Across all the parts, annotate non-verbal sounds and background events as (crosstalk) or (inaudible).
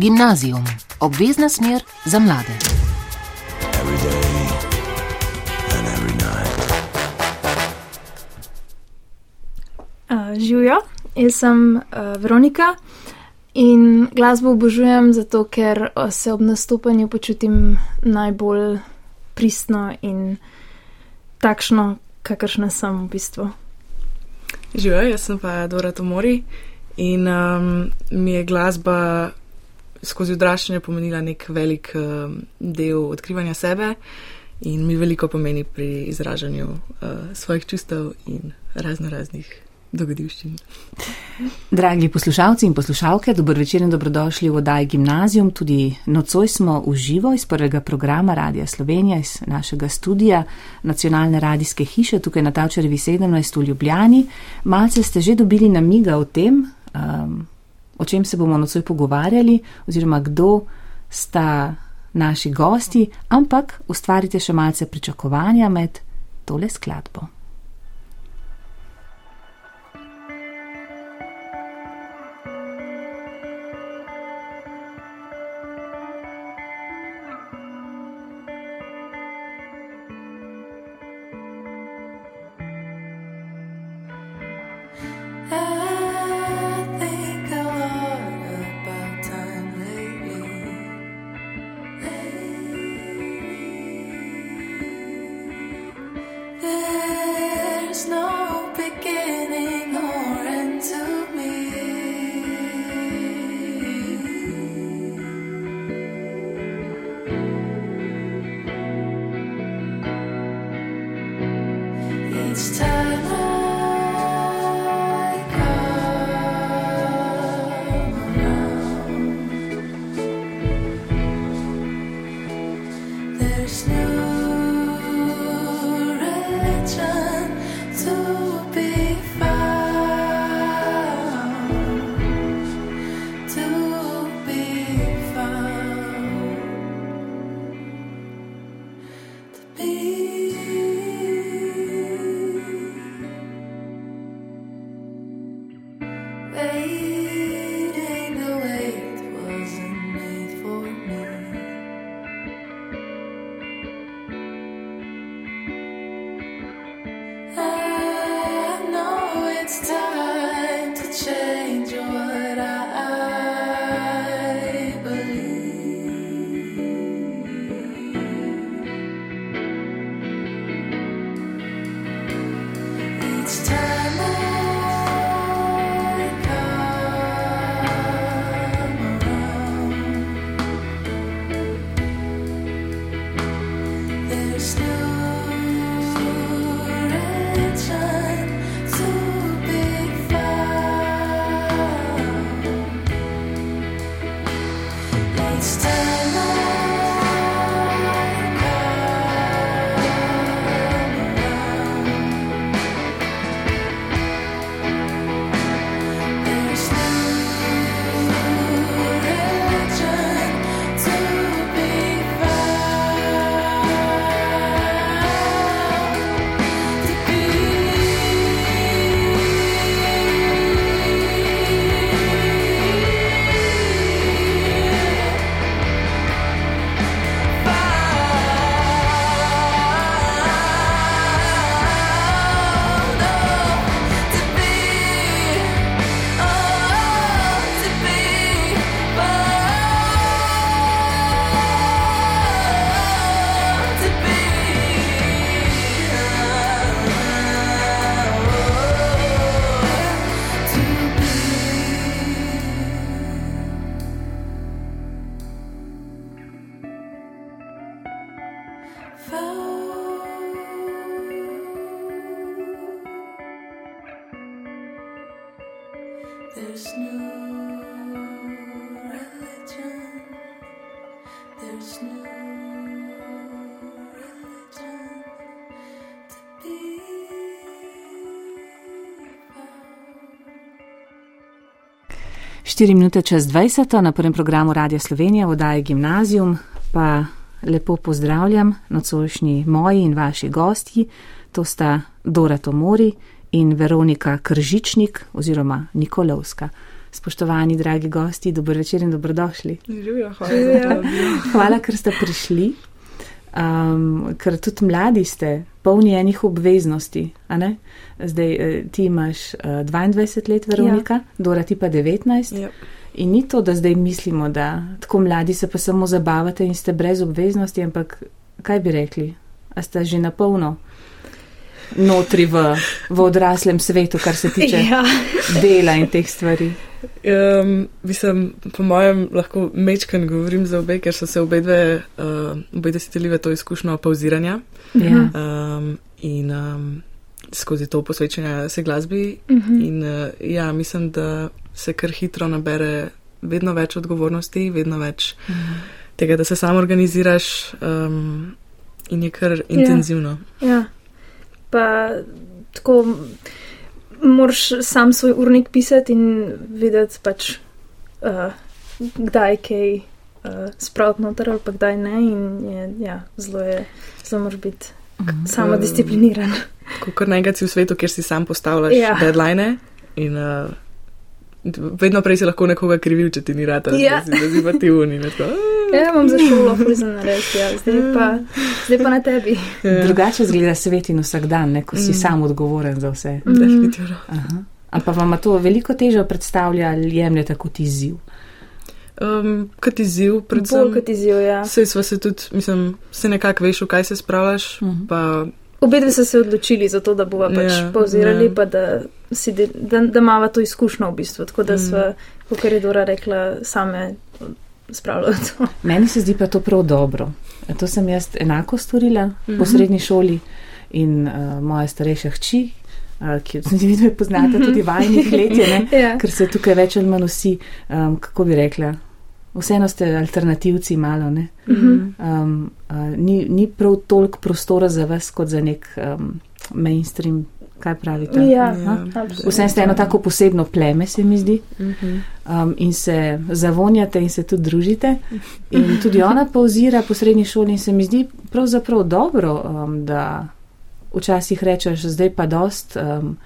Gimnazijum, obvezna smer za mlade. Uh, Živijo, jaz sem uh, Veronika in glasbo obožujem zato, ker se ob nastopanju počutim najbolj pristno in takšno, kakršna sem v bistvu. Živijo, jaz sem pa Dora Tomori in um, mi je glasba skozi odraščanje pomenila nek velik um, del odkrivanja sebe in mi veliko pomeni pri izražanju uh, svojih čustev in razno raznih dogodivščin. Dragi poslušalci in poslušalke, dobro večer in dobrodošli v oddaji Gimnazijum. Tudi nocoj smo v živo iz prvega programa Radia Slovenija, iz našega studija nacionalne radijske hiše tukaj na Tavčarevi 17 v Ljubljani. Malce ste že dobili namiga o tem, um, o čem se bomo nocoj pogovarjali, oziroma kdo sta naši gosti, ampak ustvarite še malce pričakovanja med tole skladbo. it's time. Štiri minute čez 20 na prvem programu Radia Slovenija v oddaji Gimnazijum, pa lepo pozdravljam nocojšnji moji in vaši gosti, to sta Dora Tomori in Veronika Kržičnik oziroma Nikolovska. Spoštovani, dragi gosti, dober večer in dobrodošli. Živijo, hvala. Živijo. Hvala, ker ste prišli, um, ker tudi mladi ste, polni enih obveznosti. Zdaj eh, ti imaš uh, 22 let, Veronika, ja. Dora ti pa 19. Ja. In ni to, da zdaj mislimo, da tako mladi se pa samo zabavate in ste brez obveznosti, ampak kaj bi rekli? A ste že na polno? Notri v, v odraslem svetu, kar se tiče ja. dela in teh stvari. Um, mislim, po mojem, lahko mečken govorim za obe, ker so se obe dve, uh, obe desetljive to izkušnjo pauziranja ja. um, in um, skozi to posvečanje se glasbi. Uh mhm. -huh. In uh, ja, mislim, da se kar hitro nabere vedno več odgovornosti, vedno več uh mhm. -huh. tega, da se sam organiziraš um, in je kar ja. intenzivno. Ja. ja pa tako moraš sam svoj urnik pisati in videti, pač, uh, kdaj kaj uh, spraviti noter ali pa kdaj ne. In je, ja, zelo je, zelo moraš biti mm, samo discipliniran. Kot nekaj si v svetu, kjer si sam postavljaš ja. deadline in uh, vedno prej si lahko nekoga krivil, če ti ni rad, ja. da si pa ti uni. Ja, imam za šolo, prizem narediti, ja. zdaj, pa, zdaj pa na tebi. Ja. Drugače zgleda svet in vsak dan, ne, ko si mm. sam odgovoren za vse. Mm. Definitivno. Ampak vam to veliko težo predstavlja ali jemljete kot izziv? Um, kot izziv, predvsem. Bolj kot izziv, ja. Sej smo se tudi, mislim, se nekako veš, v kaj se spravljaš. Uh mhm. -huh. Obedve so se odločili za to, da bova pač yeah, ja, pauzirali, yeah. pa da, si, da, da mava to izkušnjo v bistvu. Tako da mm. sva, kot je Dora rekla, same spravljalo to. Meni se zdi pa to prav dobro. To sem jaz enako storila mm -hmm. po mhm. srednji šoli in uh, moja starejša hči, uh, ki jo tudi vi poznate, tudi vajnih let, je, (laughs) ja. ker se tukaj več ali manj vsi, um, kako bi rekla, vseeno ste alternativci malo, ne. Mm -hmm. um, uh, ni, ni prav toliko prostora za vas kot za nek um, mainstream kaj pravite? Ja, Vse ste eno tako posebno pleme, se mi zdi. Mhm. Um, in se zavonjate in se tudi družite. In tudi ona pauzira po srednji šoli in se mi zdi pravzaprav dobro, um, da včasih rečeš, zdaj pa dost. Um,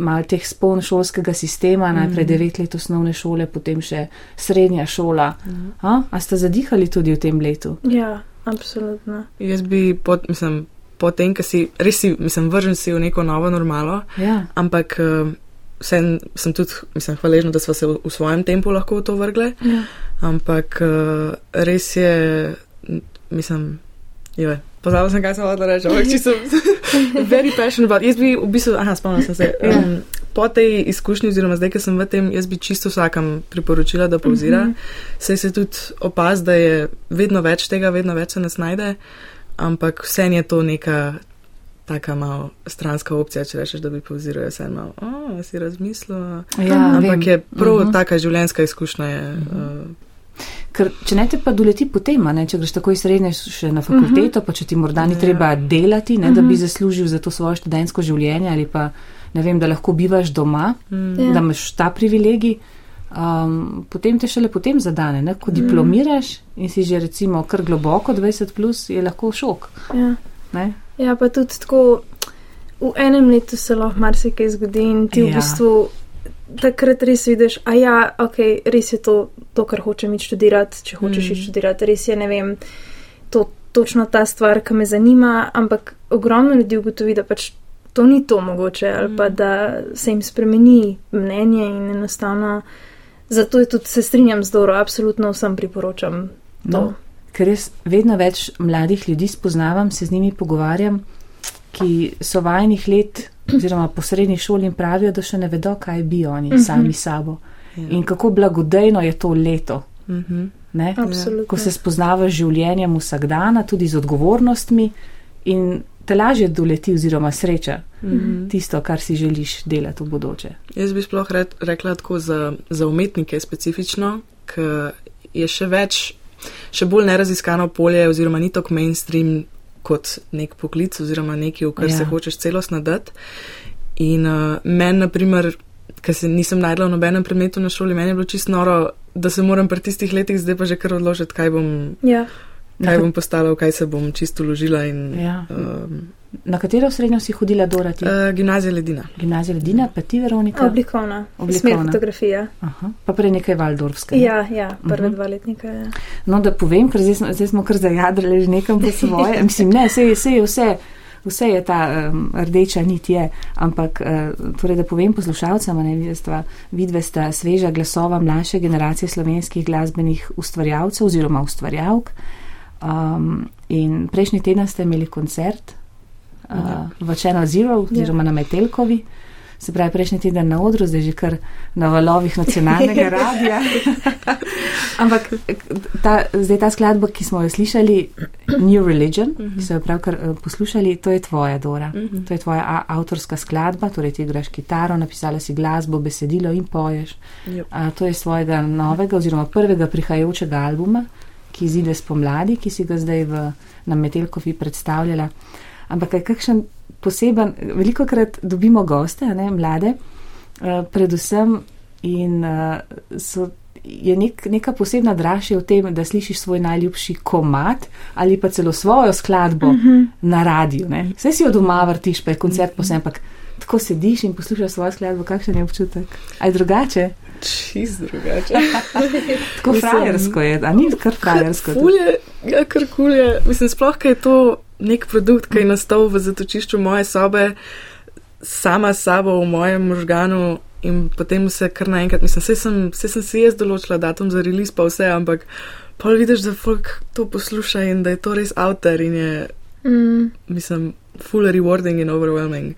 Mal teh spon šolskega sistema, najprej mhm. devet let osnovne šole, potem še srednja šola. Mhm. A, a ste zadihali tudi v tem letu? Ja, absolutno. Jaz bi, pod, mislim, potem, ko si res, si, mislim, vržen si v neko novo normalo. Ja. Ampak uh, sem, sem tudi mislim, hvaležen, da smo se v, v svojem tempu lahko v to vrgle. Ja. Ampak uh, res je, mislim, joj. Pozabil sem, kaj sem hodila reči, ampak če sem (laughs) very passionate about. Jaz bi v bistvu, aha, spomnil sem se. Um, po tej izkušnji, oziroma zdaj, ker sem v tem, jaz bi čisto vsakam priporočila, da pauzira. Mm -hmm. Sej se tudi opaz, da je vedno več tega, vedno več se nas najde. Uh, ampak vse je to neka taka malo stranska opcija, če rečeš, da bi povziral vse malo, oh, si razmislil. Ja, ampak vem. je prav uh mhm. -huh. taka življenjska izkušnja. Je, uh -huh. uh, Ker, če ne te pa doleti potem, ne, če greš takoj srednje še na fakulteto, uh -huh. pa če ti morda ni ja. treba delati, ne, uh -huh. da bi mhm. zaslužil za to svoje študentsko življenje ali pa ne vem, da lahko bivaš doma, uh -huh. da ja. imaš ta privilegij, um, potem te šele potem zadane. Ne? Ko mm. diplomiraš in si že recimo kar globoko 20, plus, je lahko šok. Ja. ja, pa tudi tako v enem letu se lahko marsikaj zgodi in ti ja. v bistvu. Takrat res vidiš, a ja, ok, res je to, to kar hočem iti študirati, če hočeš mm. iti študirati, res je, ne vem, to točno ta stvar, ki me zanima, ampak ogromno ljudi ugotovi, da pač to ni to mogoče, ali mm. pa da se jim spremeni mnenje in enostavno. Zato je tudi se strinjam z Doro, absolutno vsem priporočam. No, ker res vedno več mladih ljudi spoznavam, se z njimi pogovarjam, ki so vajnih let oziroma po srednji šoli in pravijo, da še ne vedo, kaj bi oni uh mhm. -huh. sami sabo. Ja. In kako blagodejno je to leto. Uh mhm. -huh. Ko se spoznavaš življenjem vsak dan, tudi z odgovornostmi in te lažje doleti oziroma sreča mm -hmm. tisto, kar si želiš delati v bodoče. Jaz bi sploh rekla tako za, za umetnike specifično, ker je še več, še bolj neraziskano polje oziroma ni tako mainstream kot nek poklic oziroma nekaj, v kar ja. se hočeš celostno dati. In uh, meni, na primer, ker se nisem najdla v nobenem predmetu na šoli, meni je bilo čisto noro, da se moram pri tistih letih zdaj pa že kar odložiti, kaj bom. Ja kaj bom postala, v kaj se bom čisto ložila. In, Ja. um, Na katero srednjo si hodila dorati? uh, gimnazija Ledina. Gimnazija Ledina, pa ti Veronika? Oblikovna, Oblikovna. smer fotografija. Aha, pa prej nekaj Valdorfskega. Ja, ja, prve Mhm. dva letnika. Ja. No, da povem, ker zdaj smo, zdaj smo kar zajadrali že nekam po (laughs) svoje. Mislim, ne, sej, sej je vse, vse je ta um, rdeča nit je, ampak uh, torej, da povem poslušalcem, a ne vidstva, vidve sta sveža glasova mlajše generacije slovenskih glasbenih ustvarjalcev oziroma ustvarjalk. Um, in prejšnji teden ste imeli koncert uh, Ja. v Channel Zero oziroma na Metelkovi. Se pravi, prejšnji teden na odru, zdaj že kar na valovih nacionalnega (laughs) radia. Ampak ta, zdaj ta skladba, ki smo jo slišali, New Religion, ki so jo pravkar eh, poslušali, to je tvoja Dora. Mhm. To je tvoja a, avtorska skladba, torej ti igraš kitaro, napisala si glasbo, besedilo in poješ. Yep. A, to je svojega novega oziroma prvega prihajajočega albuma, ki izide spomladi, ki si ga zdaj v, na Metelkovi predstavljala. Ampak je kakšen poseben, veliko krat dobimo goste, ne, mlade, eh, predvsem in eh, so, je nek, neka posebna dražja v tem, da slišiš svoj najljubši komat ali pa celo svojo skladbo uh -huh. na radiju. ne. Saj si jo doma vrtiš, pa je koncert posebej, ampak tako sediš in poslušaš svojo skladbo, kakšen je občutek? Aj drugače? Čist drugače. (laughs) Tako Mislim- frajersko je, a ni kar frajersko. Fulje, ja, kar kul je. Mislim, sploh, ker je to nek produkt, ki je nastal v zatočišču moje sobe, sama sabo v mojem možganu in potem se kar naenkrat, mislim, vse sem, vse sem si jaz določila datum za release, pa vse, ampak pol vidiš, da folk to posluša in da je to res avtor in je, Mm, mislim, full rewarding in overwhelming.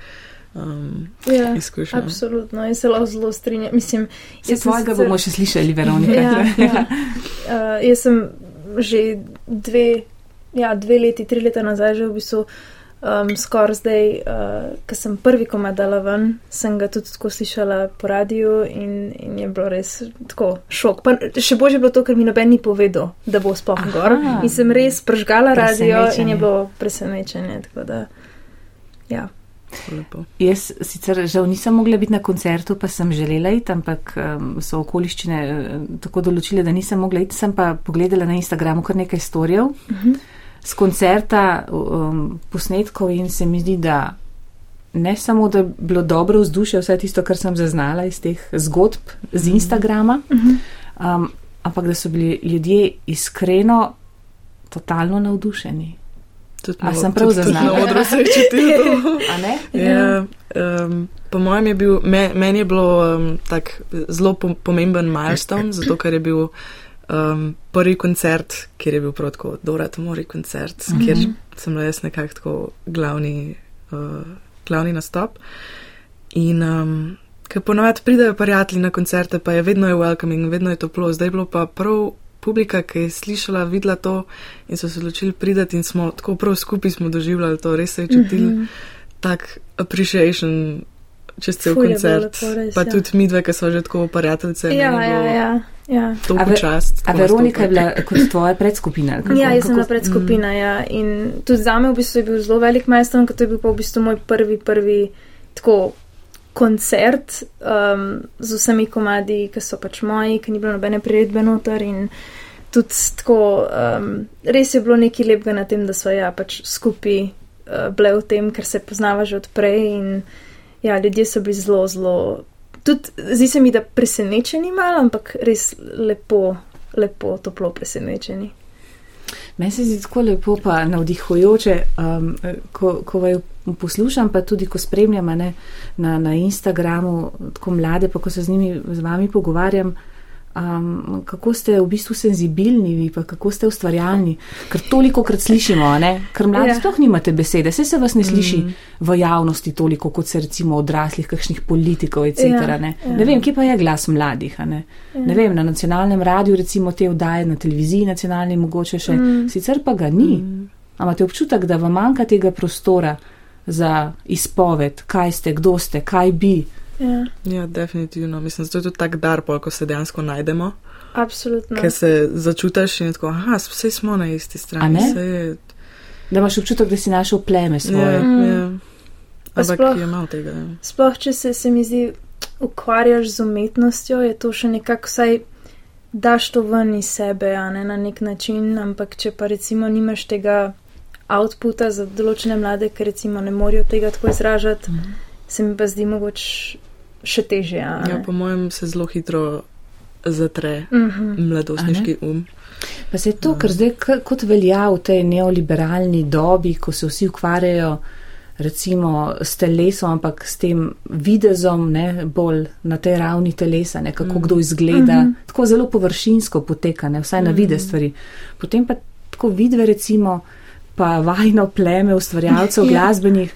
Um, ja, izkušnja. absolutno. Jaz se lahko zelo strinjam. Mislim, sem svojega sicer- bomo še slišali, Veronika. Ja, (laughs) ja. Uh, jaz sem že dve, ja, dve leti, tri leta nazaj, že v bistvu um, skoraj zdaj, uh, ko sem prvi komad dala ven, sem ga tudi tako slišala po radiju in, in je bilo res tako šok. Pa še bolje je bilo to, ker mi noben ni povedal, da bo sploh gor. In sem res pržgala radio in je bilo presenečenje. Tako da, ja. Lepo. Jaz sicer žal nisem mogla biti na koncertu, pa sem želela iti, ampak um, so okoliščine um, tako določile, da nisem mogla iti. Sem pa pogledala na Instagramu kar nekaj storjev uh -huh. Z koncerta, um, posnetkov in se mi zdi, da ne samo, da je bilo dobro vzdušje, vse tisto, kar sem zaznala iz teh zgodb z Instagrama, uh -huh. um, ampak da so bili ljudje iskreno, totalno navdušeni. Tudi A na- sem prav zaznala? Na odru se je čutilo to. (laughs) A ne? Ja, um, po mojem je bil, me, meni je bilo um, tak zelo pom- pomemben milestone, (clears throat) zato ker je bil um, prvi koncert, kjer je bil prav tako Dora Tomori koncert, mm -hmm. kjer sem bila jaz nekako tako glavni, uh, glavni nastop. In um, ker ponovadi pridejo prijatelji na koncerte, pa je vedno je welcoming, vedno je toplo, zdaj je bilo pa prav. Publika, ki je slišala, videla to in so se odločili priti, in smo tako prav skupaj smo doživljali to, res se je čutili mm -hmm tak appreciation čez cel Ful je koncert. lepo, res, pa ja. tudi midve, ki so že tako prijateljice. Ja, je ja, bilo ja, ja. To A ve- počast. A Veronika je bila kot tvoja predskupina? kako- Ja, jaz sem bila predskupina, ja. In tudi za me v bistvu je bil zelo velik majstor, ker to je bil pa v bistvu moj prvi, prvi tako koncert um, z vsemi komadi, ki so pač moji, ki ni bilo nobene priredbe noter in tudi tako, um, res je bilo nekaj lepega na tem, da so ja pač skupaj uh, bile v tem, ker se poznava že odprej in ja, ljudje so bili zelo, zelo. Tudi zdi se mi, da presenečeni malo, ampak res lepo, lepo, toplo presenečeni. Meni se zdi tako lepo, pa navdihujoče, um, ko, ko vaju poslušam, pa tudi ko spremljam ne, na, na Instagramu tako mlade, pa ko se z njimi, z vami pogovarjam. Um, kako ste v bistvu senzibilni, vi pa kako ste ustvarjalni, ker toliko krat slišimo, ne? ker mladi Ja. sploh nimate besede, se se vas ne sliši mm. v javnosti toliko, kot se recimo odraslih, kakšnih politikov, etc. Ja, ne? ja. ne vem, kje pa je glas mladih, ne? ne vem, na nacionalnem radiju recimo te vdaje, na televiziji nacionalni mogoče še, mm. sicer pa ga ni. Mm. Amate občutek, da vam manjka tega prostora za izpoved, kaj ste, kdo ste, kaj bi. Ja, Ja, definitivno. Mislim, da je to tak dar, pol, ko se dejansko najdemo, absolutno. ker se začutiš in tako, aha, vse smo na isti strani. Je, Da imaš občutek, da si našel pleme ja, svoje. ja. Pa Ampak sploh- je malo tega. Ja. Sploh, če se, se mi zdi, ukvarjaš z umetnostjo, je to še nekako vsaj daš to ven iz sebe, a ne na nek način, ampak če pa recimo nimaš tega outputa za določene mlade, ker recimo ne morejo tega tako izražati, mm -hmm. se mi pa zdi mogoče še težje. Ja, po mojem se zelo hitro zatre mm -hmm. mladostniški um. Pa se je to, kar zdaj kot velja v tej neoliberalni dobi, ko se vsi ukvarjajo recimo s telesom, ampak s tem videzom, ne, bolj na tej ravni telesa, ne, kako mm. kdo izgleda, mm -hmm. tako zelo površinsko poteka, ne, vsaj na mm -hmm. vide stvari. Potem pa tako vidve, recimo, pa vajno pleme ustvarjalcev ja. glasbenih,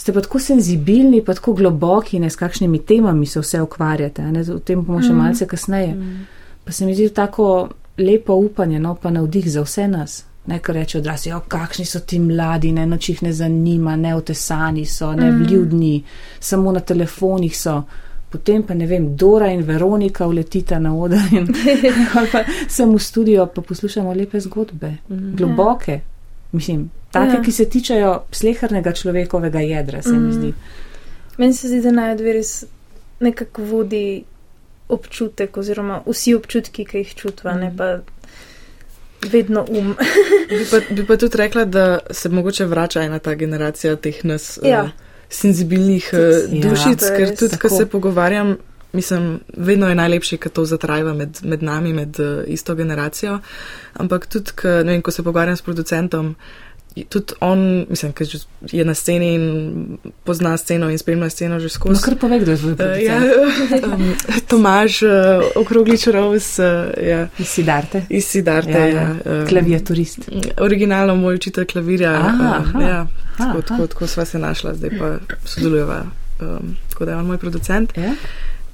ste pa tako senzibilni, pa tako globoki, ne, s kakšnimi temami se vse ukvarjate, ne, o tem bomo še mm. malce kasneje. Mm. Pa se mi zdi tako lepo upanje, no, pa navdih za vse nas. Nekaj reče odrasli, kakšni so ti mladi, ne noč jih ne zanima, ne otesani so, ne mm. vljudni, samo na telefonih so. Potem pa ne vem, Dora in Veronika uletita na oder in (laughs) pa sem v studio, pa poslušamo lepe zgodbe, mm. globoke, mislim, take, ja. ki se tičajo slehrnega človekovega jedra, se mm. mi zdi. Meni se zdi, da naj odve res nekako vodi občutek oziroma vsi občutki, ki jih čutva, mm. ne pa vedno um. bi, pa, bi pa tudi rekla, da se mogoče vrača ena ta generacija teh nas ja. uh, senzibilnih uh, dušic, ja, ker tudi, ko se pogovarjam, mislim, vedno je najlepše, ko to zatrajva med, med nami, med uh, isto generacijo. Ampak tudi, ko, vem, ko se pogovarjam s producentom, tudi on, mislim, ker je na sceni in pozna sceno in spremlja sceno že skozi. No, kar pove, kdo je zvoj. Uh, ja, (laughs) um, Tomaž, uh, okroglič Rose. Uh, ja. Iz Sidarte. Iz Sidarte, ja. ja. Um, Klaviaturist. Originalno moj učitelj klavirja. Aha, um, ja, aha, tako, tako, tako sva se našla, zdaj pa sodelujeva. Um, tako da je on moj producent. Ja.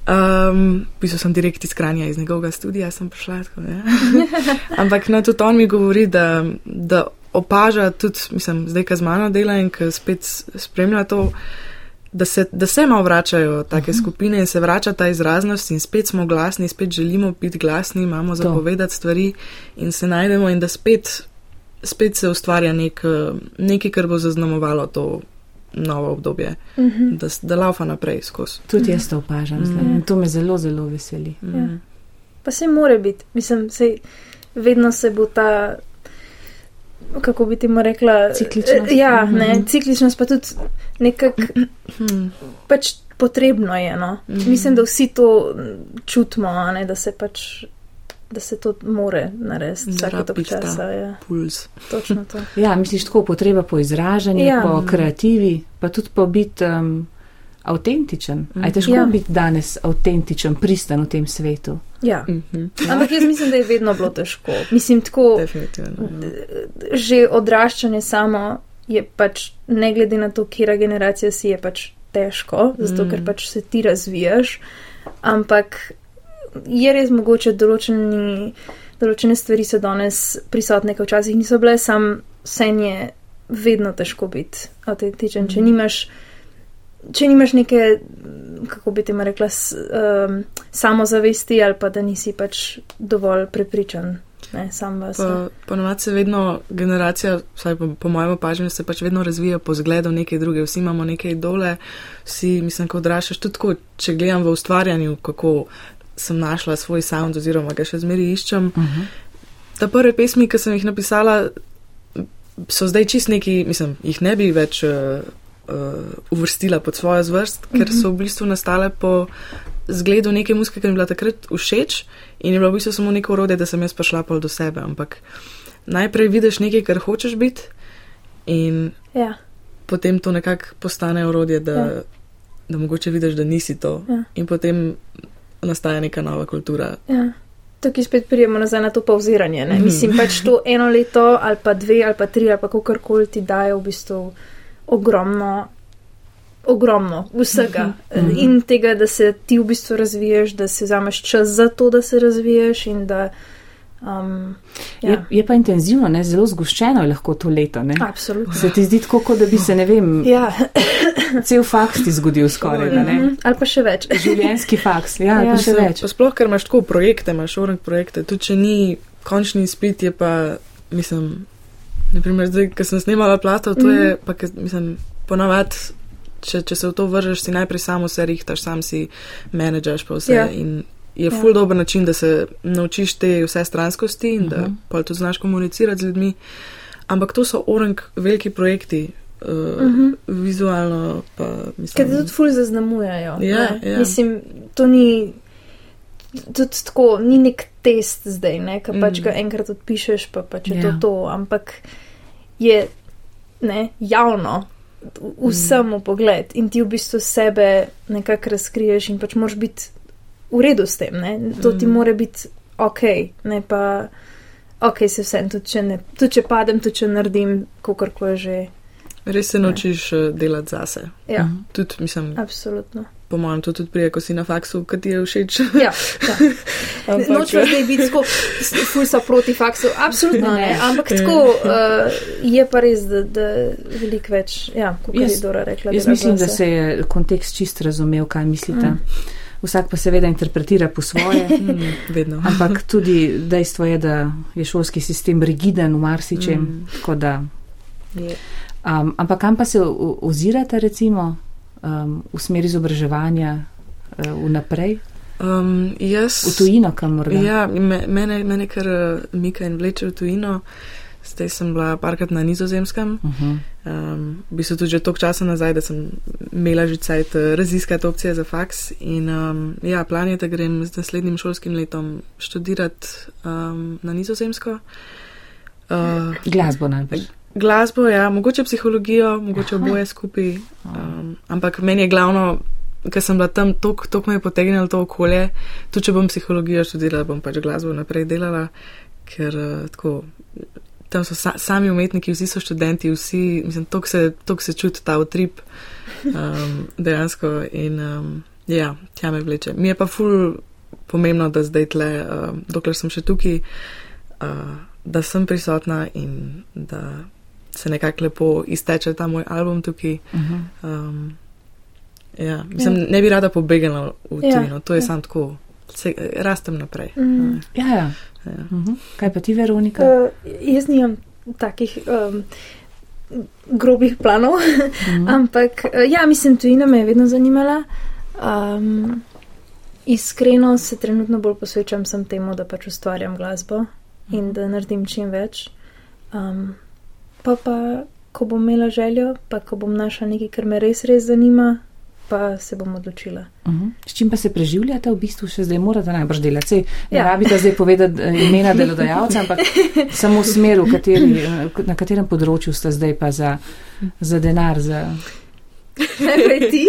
Um, v bistvu sem direkt iz Kranja, iz njegovega studia sem prišla. Tako, ja. (laughs) Ampak no, tudi on mi govori, da, da opaža tudi, mislim, zdaj, ki z mano dela in ki spet spremlja to, da se, da se malo vračajo take mhm. skupine in se vrača ta izraznost in spet smo glasni, spet želimo biti glasni, imamo zapovedati stvari in se najdemo in da spet, spet se ustvarja nek, nekaj, kar bo zaznamovalo to. Novo obdobje, uh mhm. -huh. da, da laufa naprej skozi. Tudi jaz to opažam, uh mhm. -huh. to me zelo, zelo veseli. Uh -huh. ja. Pa se mora biti, mislim, se vedno se bo ta kako bi ti mu rekla, cikličnost. Ja, mm -hmm. ne, cikličnost pa tudi nekako pač potrebno je. No. Mm -hmm. Mislim, da vsi to čutimo, ne, da se pač. Da se to more narediti, vsake to časa. Ja. Puls. Točno to. (laughs) ja, misliš, tako potreba po izražanju, ja. po kreativi, pa tudi po biti um, avtentičen. Mm -hmm. Aj težko ja. biti danes avtentičen, pristan v tem svetu. Ja. Mm -hmm. Ampak jaz mislim, da je vedno bilo težko. Mislim, tako. Definitivno. Ja. Že odraščanje samo je pač, ne glede na to, kera generacija si je pač težko, zato mm. ker pač se ti razvijaš. Ampak je res mogoče določeni. Določene stvari so danes prisotne, ki včasih niso bile, sam vse je vedno težko biti avtentičen. Mm. Če nimaš če nimaš neke, kako bi ti ma rekla, s, um, samozavesti ali pa da nisi pač dovolj prepričan. Ne, Ponovadi se vedno generacija, vsaj po, po mojem opažanju, se pač vedno razvija po zgledu neke druge. Vsi imamo neke idole, vsi, mislim, ko odraščaš, tudi tako, če gledam v ustvarjanju, kako sem našla svoj sound oziroma ga še zmeri iščem. Uh mhm. -huh. Ta prve pesmi, ki sem jih napisala, so zdaj čist neki, mislim, jih ne bi več. Uh, uvrstila pod svojo zvrst, ker so v bistvu nastale po zgledu neke muzike, ki mi je bila takrat všeč in je bilo v bistvu samo neko urode, da sem jaz prišla pol do sebe. Ampak najprej vidiš nekaj, kar hočeš biti in ja. potem to nekako postane urode, da, ja. da mogoče vidiš, da nisi to ja. in potem nastaja neka nova kultura. Ja. Tukaj spet prijemo nazaj na to pauziranje. Mm. Mislim pač to eno leto ali pa dve ali pa tri ali pa kakorkoli ti dajo v bistvu ogromno, ogromno vsega mm -hmm. in tega, da se ti v bistvu razviješ, da si vzameš čas za to, da se razviješ in da. Um, ja. je, je pa intenzivno, ne? zelo zgoščeno je lahko to leto. Ne? Absolutno. Se ti zdi tako, kot da bi se, ne vem, ja. (coughs) cel faks ti zgodil skoraj. Mm -hmm. Ali pa še več. (laughs) Življenjski faks, ja, ja. pa še več. Pa sploh, ker imaš tako projekte, imaš urnik projekte, tudi če ni končni split, je pa, mislim, Naprimer, zdaj, ko sem snimala plato, to mm -hmm. je, mhm. pa, ke, mislim, ponavadi, če, če se v to vržeš, si najprej samo vse rihtaš, sam si menedžaš pa vse. Ja. In, je Ja. ful dober način, da se naučiš te vse stranskosti in da Mhm. pol tudi znaš komunicirati z ljudmi. Ampak to so orang veliki projekti, uh, Mhm. vizualno pa Ker mislim. te tudi ful zaznamujajo. Ja, ne. ja. Mislim, to ni. Tudi tako, ni nek test zdaj, ne, ki pač Mm. ga enkrat odpišeš, pa pač je Ja. to to, ampak je ne, javno vsem v pogled in ti v bistvu sebe nekako razkriješ in pač moraš biti v redu s tem, ne. To ti Mm. mora biti ok, ne pa ok, se vsem, tudi če, ne, tudi če padem, tudi če naredim, kakorkoli že. Res se naučiš uh, delati zase. Ja, Mhm. Tudi, mislim, absolutno. Po mojem, to tudi prije, ko si na faksu, ki ti je všeč. Ja, ja. (laughs) Ampak, Nočemo zdaj biti tako, ful so proti faksu, absolutno ne, ampak tako uh, je pa res, da, da veliko več, ja, kot je Dora rekla. Jaz mislim, da se je kontekst čist razumel, kaj mislite. Mm. Vsak pa seveda interpretira po svoje. (laughs) Mm, vedno. Ampak tudi dejstvo je, da je šolski sistem rigiden v marsičem. Mm. tako da, Je. Um, ampak kam pa se ozirate, recimo, um, v smeri izobraževanja uh, vnaprej, Um, jaz, v tujino, kam morda? Ja, me, mene, mene kar uh, mika in vleče v tujino. Zdaj sem bila parkrat na nizozemskem. Uh -huh. Um, v bistvu tudi že toliko časa nazaj, da sem imela že cajt uh, raziskati opcije za faks. In um, ja, plan je, da grem z naslednjim šolskim letom študirati um, na nizozemsko. Uh, Glasbo najbolj. Glasbo, ja, mogoče psihologijo, mogoče Aha. oboje skupaj. Um, ampak meni je glavno, ker sem bila tam, toliko me je potegnilo to okolje. Tudi če bom psihologijo študirala, bom pač glasbo naprej delala, ker uh, tako. Tam so sa, sami umetniki, vsi so študenti, vsi, mislim, toliko se, toliko se čuti ta utrip um, (laughs) dejansko in um, ja, tja me vleče. Mi je pa ful pomembno, da zdaj tle, um, dokler sem še tukaj, uh, da sem prisotna in da se nekako lepo izteče ta moj album tukaj. Uh -huh. Um, ja, mislim, ja. ne bi rada pobegnila v Ja, tujino, to je ja. samo tako, se, rastem naprej. Mm. Ja, ja. Ja. Uh -huh. Kaj pa ti, Veronika? Uh, jaz nimam takih um, grobih planov, Uh (laughs) -huh. ampak uh, ja, mislim, tujina me je vedno zanimala. Um, iskreno se trenutno bolj posvečam sem temu, da pač ustvarjam glasbo in da naredim čim več. Um, pa pa, ko bom imela željo, pa ko bom našla nekaj, kar me res, res zanima, pa se bom odločila. Uh -huh. S čim pa se preživljate, v bistvu še zdaj morate najbrž delati. Sej, ne Ja. rabite zdaj povedati eh, imena delodajalca, ampak (laughs) samo smer, kateri, eh, na katerem področju ste zdaj pa za, za denar, za Najprej ti.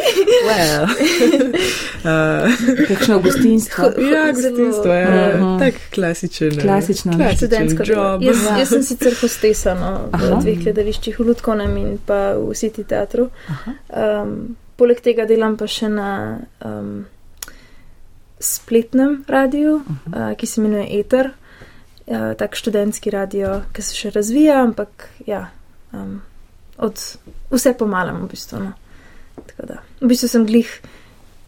Well. (laughs) uh, kakšno gostinstvo. (laughs) ja, gostinstvo je Mhm. uh, tak klasičen. eh, Klasično, študentsko job. Jaz, jaz sem sicer hostesa no, v Aha. dveh gledališčih, v Lutkovnem in pa v City teatru. Aha. Um, poleg tega delam pa še na um, spletnem radiju, uh -huh. uh, ki se imenuje Ether, uh, tak študentski radio, ki se še razvija, ampak ja, um, od vse pomalem v bistvu. No. Tako da, v bistvu sem glih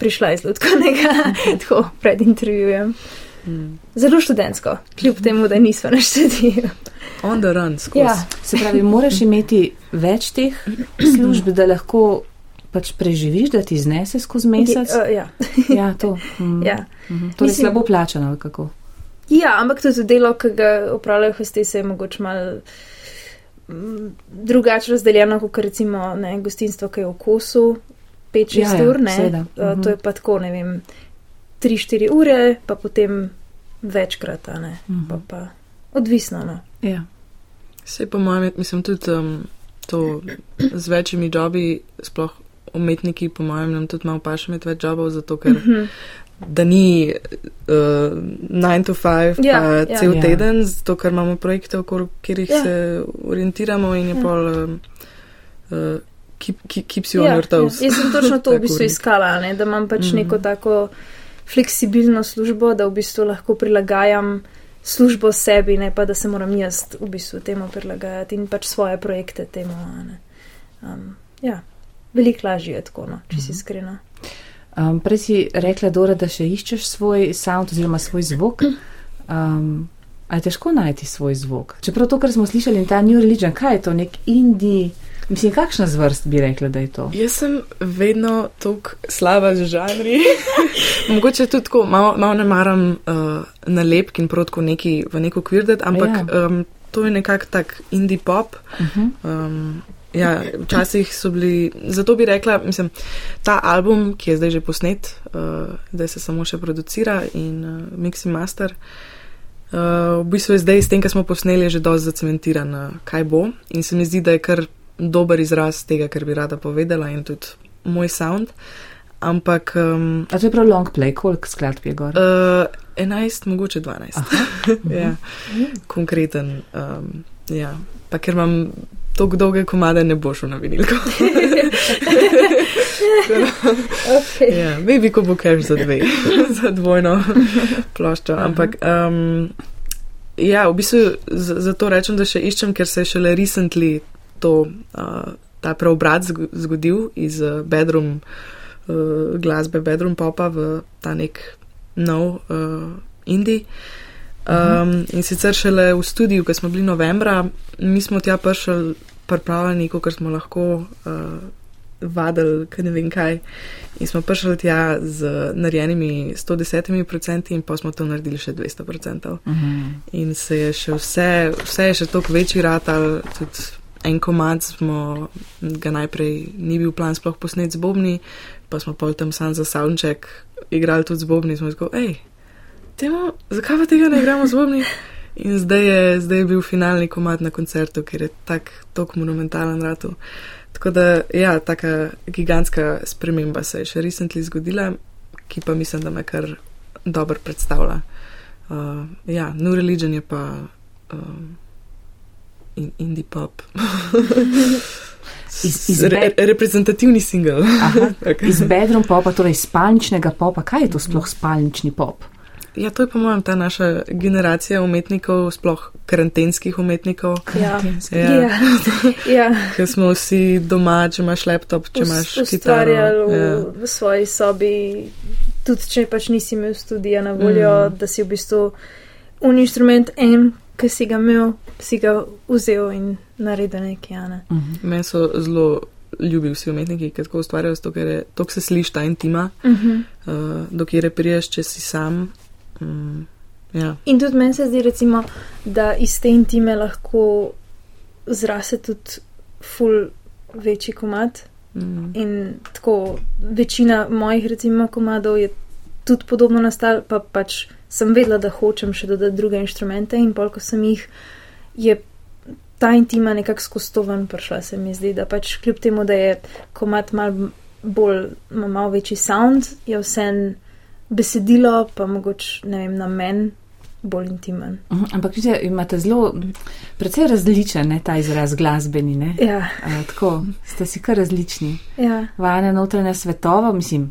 prišla iz Lutkovnega, (laughs) tako pred intervjujem. Mm. Zelo študentsko, kljub temu, da nismo na študiju. On the run, skozi. Ja. Se pravi, moraš imeti več teh služb, da lahko pač preživiš, da ti znese skozi mesec. Uh, ja. (laughs) Ja, to. Mm. ja. Mhm. Torej Mislim- slabo plačano, ali kako? ja, ampak tudi delo, ki ga opravljajo hostese, je mogoče mal mm, drugače razdeljeno, kot recimo ne, gostinstvo, ki je v kosu 5-6 Ja, ja, ur. Ne, seveda. uh, Mhm. to je pa tako, ne vem, 3-4 ure, pa potem večkrat, a ne. Mhm. Pa, pa odvisno. No. Ja. Vse po mojem, je- mislim tudi um, to z večjimi jobi, sploh umetniki, po mojem, nam tudi malo paše imeti več jobov, zato ker Mhm. da ni 9 uh, to 5, Ja, pa ja. cel Ja. teden, zato ker imamo projekte, okoli katerih Ja. se orientiramo in je pol. Um, uh, Keep, keep, keeps you on Ja, your toes. ja. Jaz sem (laughs) točno to v bistvu iskala, ne, da imam pač Mhm. neko tako fleksibilno službo, da v bistvu lahko prilagajam službo sebi, ne pa da se moram jaz v bistvu temu prilagajati in pač svoje projekte temu. Um, ja, veliko lažje je tako, no, če si Mhm. iskrena. Um, prej si rekla, Dora, da še iščeš svoj sound oziroma svoj zvok. (clears throat) Um, a je težko najti svoj zvok? Čeprav to, kar smo slišali in ta New Religion, kaj je to, nek indie Mislim, kakšna zvrst bi rekla, da je to? Jaz sem vedno tako slaba z žanri. (laughs) Mogoče tudi tako, malo, malo ne maram uh, nalepk in protko neki v neko kvirdet, ampak ja. um, to je nekako tak indie pop. Uh -huh. um, ja, včasih so bili, zato bi rekla, mislim, ta album, ki je zdaj že posnet, uh, zdaj se samo še producira in uh, mix in master. Uh, v bistvu je zdaj, s tem, kar smo posneli, že dosti zacementiran, uh, kaj bo. In se mi zdi, da je kar dober izraz tega, kar bi rada povedala in tudi moj sound. Ampak. Um, A to je prav long play, koliko skladb je gor? Uh, 11, mogoče 12. (laughs) ja, konkreten. Um, ja. Pa ker imam tako dolge komade, ne boš na vinilko. (laughs) okay. Ja, maybe ko bo cash za dve, (laughs) za dvojno ploščo. Ampak. Um, Ja, v bistvu zato rečem, da še iščem, ker se je šele recently to, uh, ta preobrat zgodil iz bedroom uh, glasbe, bedroom popa v ta nek nov uh, indie. Um, mhm. In sicer šele v studiu, ko smo bili novembra, mi smo tja prišli, pripravljeni, kot smo lahko uh, vadili, kaj ne vem kaj. In smo prišli tja z narejenimi 110% in pa smo to naredili še 200%. Uh -huh. In se je še vse, vse je še toliko večji ratal, tudi en komad smo ga najprej ni bil plan sploh posnet z Bobni, pa smo pol tam sam za soundcheck igrali tudi z Bobni smo tako, hej, temo, zakaj pa tega ne igramo z Bobni? In zdaj je, zdaj je bil finalni komad na koncertu, ker je tak, tako monumentalen ratu. Tako da, ja, taka gigantska sprememba se je še recently zgodila, ki pa mislim, da me kar dobro predstavlja. Uh, ja, New Religion je pa. Uh, in indie pop. iz, iz Re, reprezentativni singel. (laughs) okay. Iz bedroom popa, torej spalničnega popa, kaj je to sploh spalnični pop? Ja, to je po mojem ta naša generacija umetnikov, sploh karantenskih umetnikov. Ja, ja. ja. ja. Ker smo vsi doma, če imaš laptop, če imaš kitaro. Ja. V svoji sobi, tudi če pač nisi imel studija na voljo, mm. da si v bistvu un instrument en, ki si ga imel, si ga vzel in naredil nekaj. Ne? Uh mhm. -huh. Meni so zelo ljubi vsi umetniki, ki tako ustvarjajo, zato ker je, to se sliši ta intima, uh -huh. uh, dokjer priješ, če si sam. Um, ja. In tudi meni se zdi, recimo, da iz te intime lahko zrase tudi ful večji komat. Mm. In tako večina mojih, recimo, komadov je tudi podobno nastal, pa pač sem vedela, da hočem še dodati druge inštrumente in pol, ko sem jih, je ta intima nekako skostovan prišla, se mi zdi, da pač kljub temu, da je komat mal bolj, ima mal večji sound, je vse besedilo, pa mogoče, ne vem, namen. Bolj intimen. Uh, ampak, vidite, imate zelo, precej različen ne, ta izraz glasbeni. Ja. Uh, tako, ste si kar različni. Ja. Vajne notranja svetova, mislim,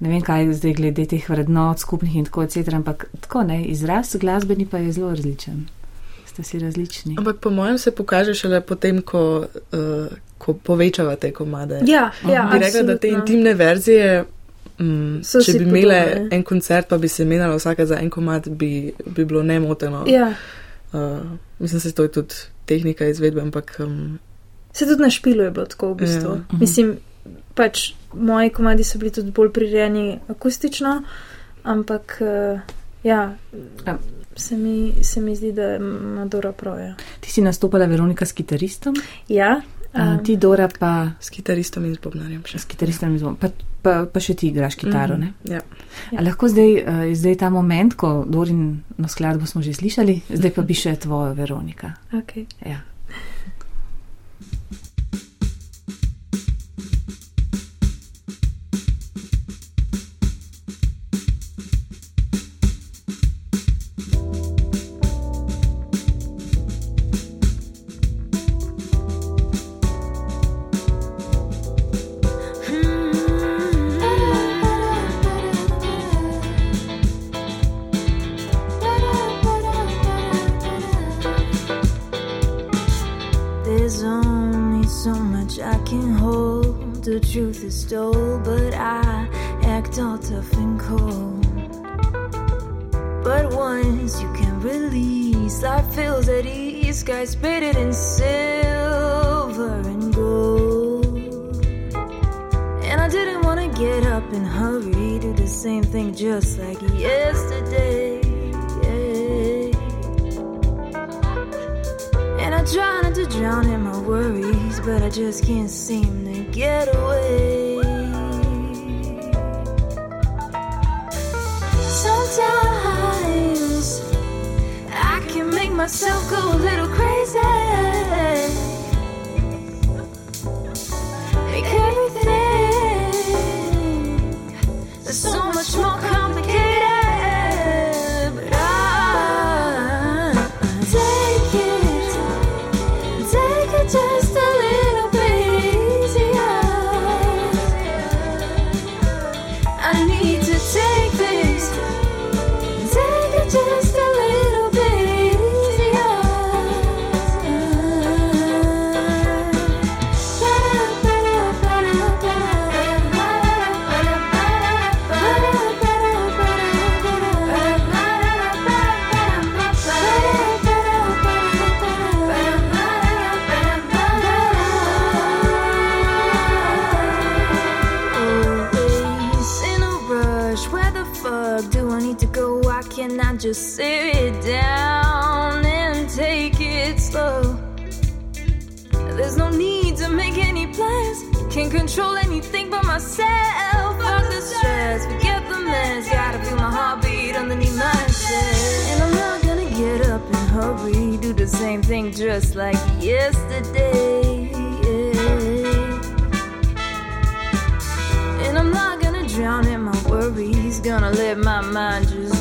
ne vem, kaj zdaj glede teh vrednot skupnih in tako, etc. Ampak tako ne, izraz glasbeni pa je zelo različen. Ste si različni. Ampak po mojem se pokaže šele potem, ko, uh, ko povečavate komade. Ja, ja. Bi rekla, da te intimne verzije. Mm, če bi imele en koncert, pa bi se menjala vsaka za en komat, bi, bi bilo nemoteno. Ja. Uh, mislim, da se to je tudi tehnika izvedbe, ampak. Um, se tudi na špilu je bilo tako v bistvu. Ja. Mislim, pač moji komadi so bili tudi bolj prirejeni akustično, ampak uh, ja, ja. Se, mi, se mi zdi, da ima Dora prav. Ja. Ti si nastopala Veronika s kitaristom? Ja. Um, ti Dora pa. S kitaristom in z bobnarjem. S kitaristom in z bobnarjem. Pa, pa, pa še ti igraš kitaro, mm -hmm. ne? Ja. ja. Lahko zdaj, uh, zdaj ta moment, ko Dorin na skladbo smo že slišali, zdaj pa bi še tvojo Veronika. Okay. Ja. Get up and hurry, do the same thing just like yesterday. And I try not to drown in my worries, but I just can't seem to get away. Sometimes I can make myself go a little crazy. Much more just like yesterday. And I'm not gonna drown in my worries. Gonna let my mind just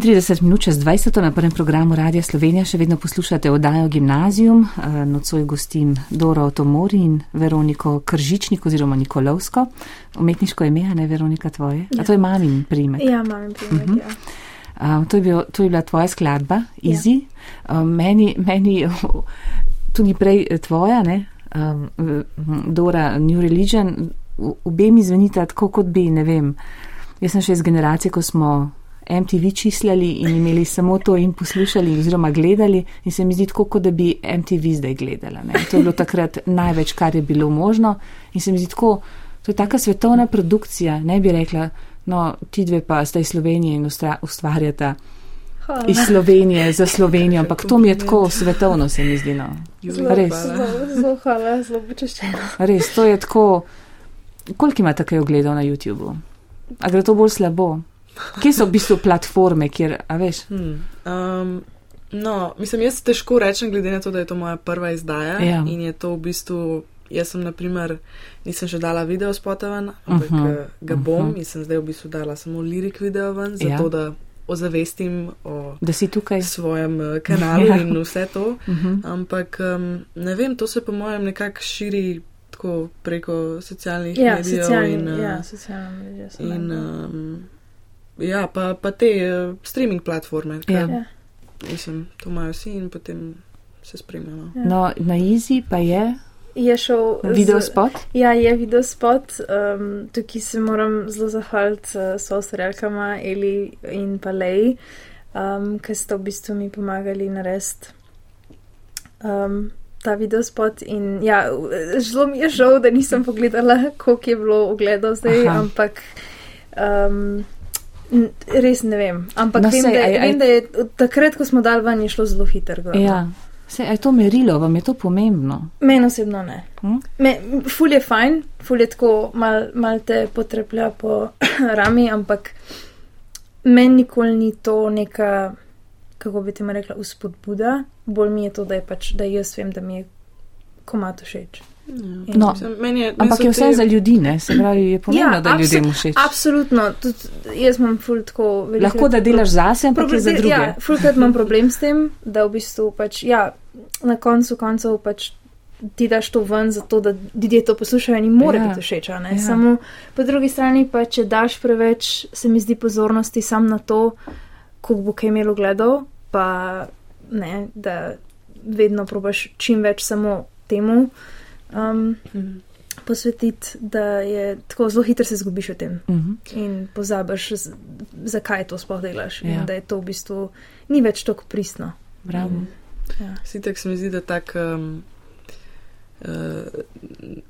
35 minut čez 20 na prvem programu Radija Slovenija še vedno poslušate oddajo Gimnazijum. Eh, Nocoj gostim Doro Tomori in Veroniko Kržičnik oziroma Nikolovsko. Umetniško ime, a ne Veronika tvoje? Ja. A to je mamin primek? Ja, mamin primek, uh mhm. -huh. ja. Um, to, je bil, to je bila tvoja skladba, Izi. Ja. Um, meni, meni (laughs) tudi prej tvoja, ne? Um, Dora New Religion, obemi zvenita tako, kot bi, ne vem. Jaz sem še iz generacije, ko smo MTV čislali in imeli samo to in poslušali oziroma gledali in se mi zdi tako, kot da bi MTV zdaj gledala. Ne? To je bilo takrat največ, kar je bilo možno in se mi zdi tako, to je taka svetovna produkcija, ne bi rekla, no, ti dve pa sta iz Slovenije in ustvarjata Hvala. iz Slovenije za Slovenijo, ampak to mi je tako svetovno, se mi zdi. No. Res. Zelo, zelo hvala, zelo počaščena. Res, to je tako. Koliko imate kaj ogledov na YouTubu? A gre to bolj slabo? Kje so v bistvu platforme, kjer, a veš? Hmm. Um, no, mislim, jaz težko rečem, glede na to, da je to moja prva izdaja Ja. in je to v bistvu. Jaz sem, na primer, nisem še dala video spota ven, ampak uh Mhm, -huh, ga bom uh mhm. -huh. in sem zdaj v bistvu dala samo lirik video ven, Ja. zato da ozavestim o Da si tukaj. svojem eh, kanalu (laughs) Ja. in vse to. Mhm. Ampak um, ne vem, to se po mojem nekako širi tako preko socialnih Ja, medijev socialni, in, uh, ja, socialni mediji so in um, ja, pa, pa te uh, streaming platforme, ki Ja. Ja. mislim, to imajo vsi in potem se spremljajo. Ja. No, na Easy pa je je šel. Video spot? Ja, je video spot. Um, tukaj se moram zelo zahvaliti uh, soustvarjalkama Eli in pa Lej, um, ki sta v bistvu mi pomagali narediti um, ta video spot. In ja, zelo mi je žal, da nisem pogledala, koliko je bilo ogledov zdaj, Aha. ampak. Um, Res ne vem, ampak No, vem, sej, da, aj- vem, da je takrat, ko smo dal ven, je šlo zelo hitro. gor, no. Ja. Se, je to merilo, vam je to pomembno? Meni osebno ne. Hm? Me, ful je fajn, ful je tako, mal, mal te potreplja po (clears throat) rami, ampak meni nikoli ni to neka, kako bi ti ma rekla, uspodbuda. Bolj mi je to, da, je pač, da jaz vem, da mi je komat všeč. In- No, meni je, meni Ampak je vse te- za ljudi, ne? Se pravi, je pomembno, Ja, da abso- ljudem všeč. Absolutno, tudi jaz imam ful tako veliko. Lahko da delaš zase, ampak je za druge. Ja, fulkrat imam problem s tem, da v bistvu pač, ja, na koncu koncev pač ti daš to ven, zato da ljudje to poslušajo in jim mora Ja, ja, biti všeč. ja. Samo po drugi strani pa, če daš preveč, se mi zdi pozornosti sam na to, koliko bo kaj imelo gledal, pa ne, da vedno probaš čim več samo temu. Um, Mhm. posvetiti, da je tako zelo hitro se zgubiš v tem Mhm. in pozabiš, z- zakaj to sploh delaš. Ja. In da je to v bistvu ni več tako pristno. Bravo. Ja. Sitek se mi zdi, da tak um, uh,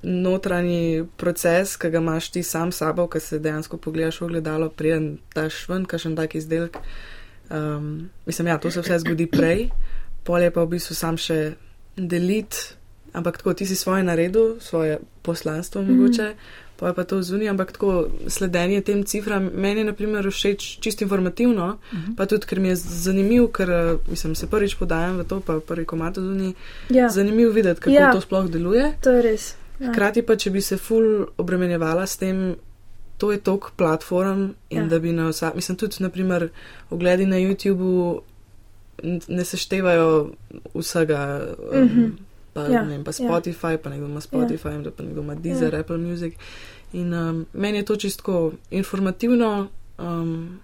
notranji proces, ki ga imaš ti sam s sabo, ki se dejansko pogledaš v gledalo, preden daš ven kakšen tak izdelek. Um, mislim, ja, to se vse zgodi prej, pol je pa v bistvu sam še delit, ampak tako ti si svoje naredil, svoje poslanstvo Mhm. mogoče. Pa je pa to zunaj, ampak tako sledenje tem cifram meni je naprimer všeč čisto informativno, pa tudi ker mi je zanimiv, ker eh, mislim, se prvič podajam v to, pa prvi komat zunaj. Ja, Zanimivo videti, kako Ja. to sploh deluje. to je res. Ja. Hkrati pa, če bi se ful obremenjevala s tem, to je tok platform in Ja. da bi na vsak, mislim, tudi naprimer ogledi na YouTubu ne seštevajo vsega. Um, Mhm. Pa, Ja, ne vem, pa ja. Spotify, pa nekdo ima Spotify, ja. pa nekdo ima Deezer, ja. Apple Music. In um, meni je to čisto informativno. Um,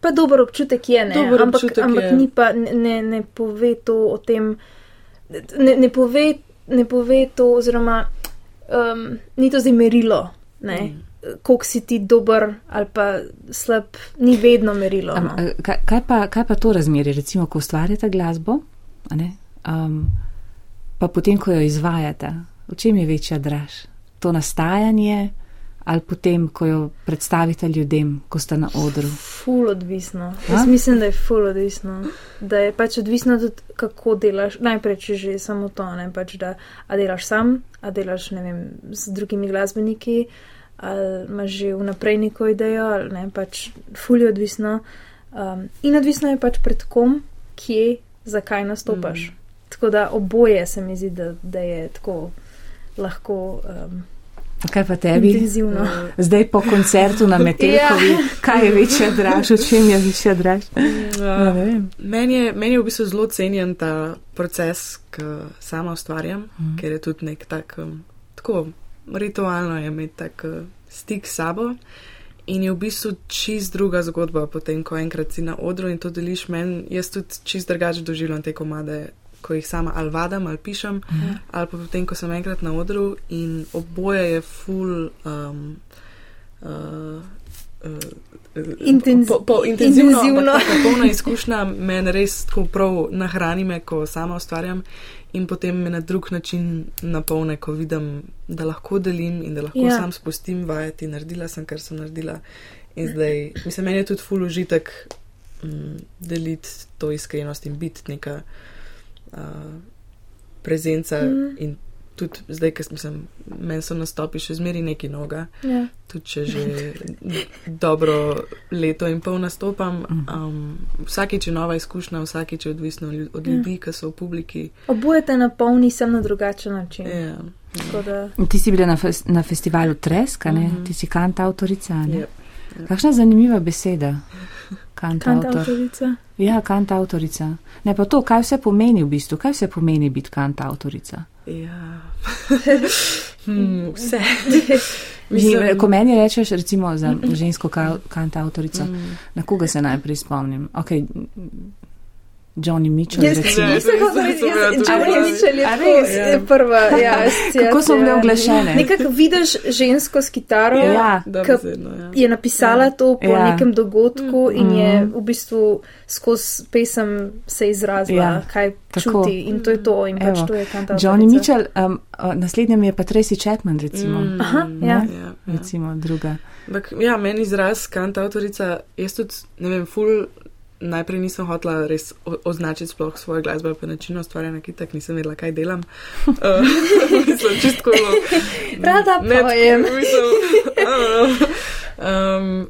Pa dober občutek je, ne? Dober ampak, občutek ampak je. ni pa, ne, ne, pove to o tem, ne, ne, pove, ne pove to, oziroma um, ni to zdaj merilo, ne? Mm. Koliko si ti dober ali pa slab, ni vedno merilo. Am, No. eh, kaj, kaj, pa, kaj pa to razmerje, recimo, ko ustvarjate glasbo, a ne, um, pa potem, ko jo izvajate, v čem je večja draž? To nastajanje ali potem, ko jo predstavite ljudem, ko ste na odru? Ful odvisno. A? Jaz mislim, da je ful odvisno. Da je pač odvisno tudi, kako delaš. Najprej, če že samo to, ne pač, da a delaš sam, a delaš, ne vem, z drugimi glasbeniki, ali imaš že vnaprej neko idejo, ali ne pač ful je odvisno. Um, in odvisno je pač pred kom, kje, zakaj nastopaš. Mm. Tako da oboje se mi zdi, da, da je tako lahko um, Kaj pa tebi? intenzivno. uh, Zdaj po koncertu na Metelkovi, ja. kaj je večja draž, v čem je večja draž? Ne uh, vem. Meni je, meni je v bistvu zelo cenjen ta proces, ki sama ustvarjam, mm. ker je tudi nek tak, um, tako ritualno je imeti tak uh, stik s sabo. In je v bistvu čist druga zgodba, potem ko enkrat si na odru in to deliš meni. Jaz tudi čist drugače doživljam te komade, ko jih sama ali vadam ali pišem, mm. ali pa potem, ko sem enkrat na odru in oboje je full. Um, uh, uh, Intenz- po, po, intenzivno, intenzivno. ampak taka polna izkušnja me res tako prav nahrani, me, ko sama ustvarjam, in potem me na drug način napolne, ko vidim, da lahko delim in da lahko Ja. sam spustim vajeti. Naredila sem, kar sem naredila. In zdaj, mislim, meni je tudi full užitek mm, deliti to iskrenost in biti neka uh, prezenca. Mm. In tudi zdaj, ker sem, meni so nastopi še zmeri neki noga Ja. tudi če že dobro leto in pol nastopam. Um, vsakič je nova izkušnja, vsakič je odvisno od Ja. ljudi, ki so v publiki. Oboje te napolni sem na drugačen način. Ja, Tako da, Ti si bila na, fes, na festivalu Treska, ne? Mhm. ti si kant avtorica. Ne? ja. Kakšna zanimiva beseda. Kant kant avtor. avtorica. Ja, kant avtorica. Ne pa to, kaj vse pomeni v bistvu, kaj vse pomeni biti kant avtorica. ja. (laughs) hmm, vse. (laughs) Mislim, ko meni rečeš, recimo za žensko ka- kant avtorico, Mm. na koga se najprej spomnim? Okay, Johnny Mitchell. Jaz. Ja, nisem tudi Johnny. Mitchell je res? je prva, ja. Kako so bile uglašene? Nekako vidiš žensko s kitaro, Ja. Dobesedno, ja. je napisala to po Ja. nekem dogodku in je Mhm. v bistvu skozi pesem se izrazila, Ja, kaj tako. čuti in to je to in pač Evo, to je kantautorica. Johnny Mitchell, um, mi je pa Tracy Chapman, recimo. Mm, Aha, ja. ja, ja. Recimo druga. Ampak, ja, meni izraz kantautorica, jaz tudi, ne vem, ful. Najprej nisem hotela res označiti sploh svoje glasbe, pa način ustvarjanja, ki tak nisem vedela, kaj delam. Uh, mislim, čistko. Rada pojem. Mislim, (laughs) um,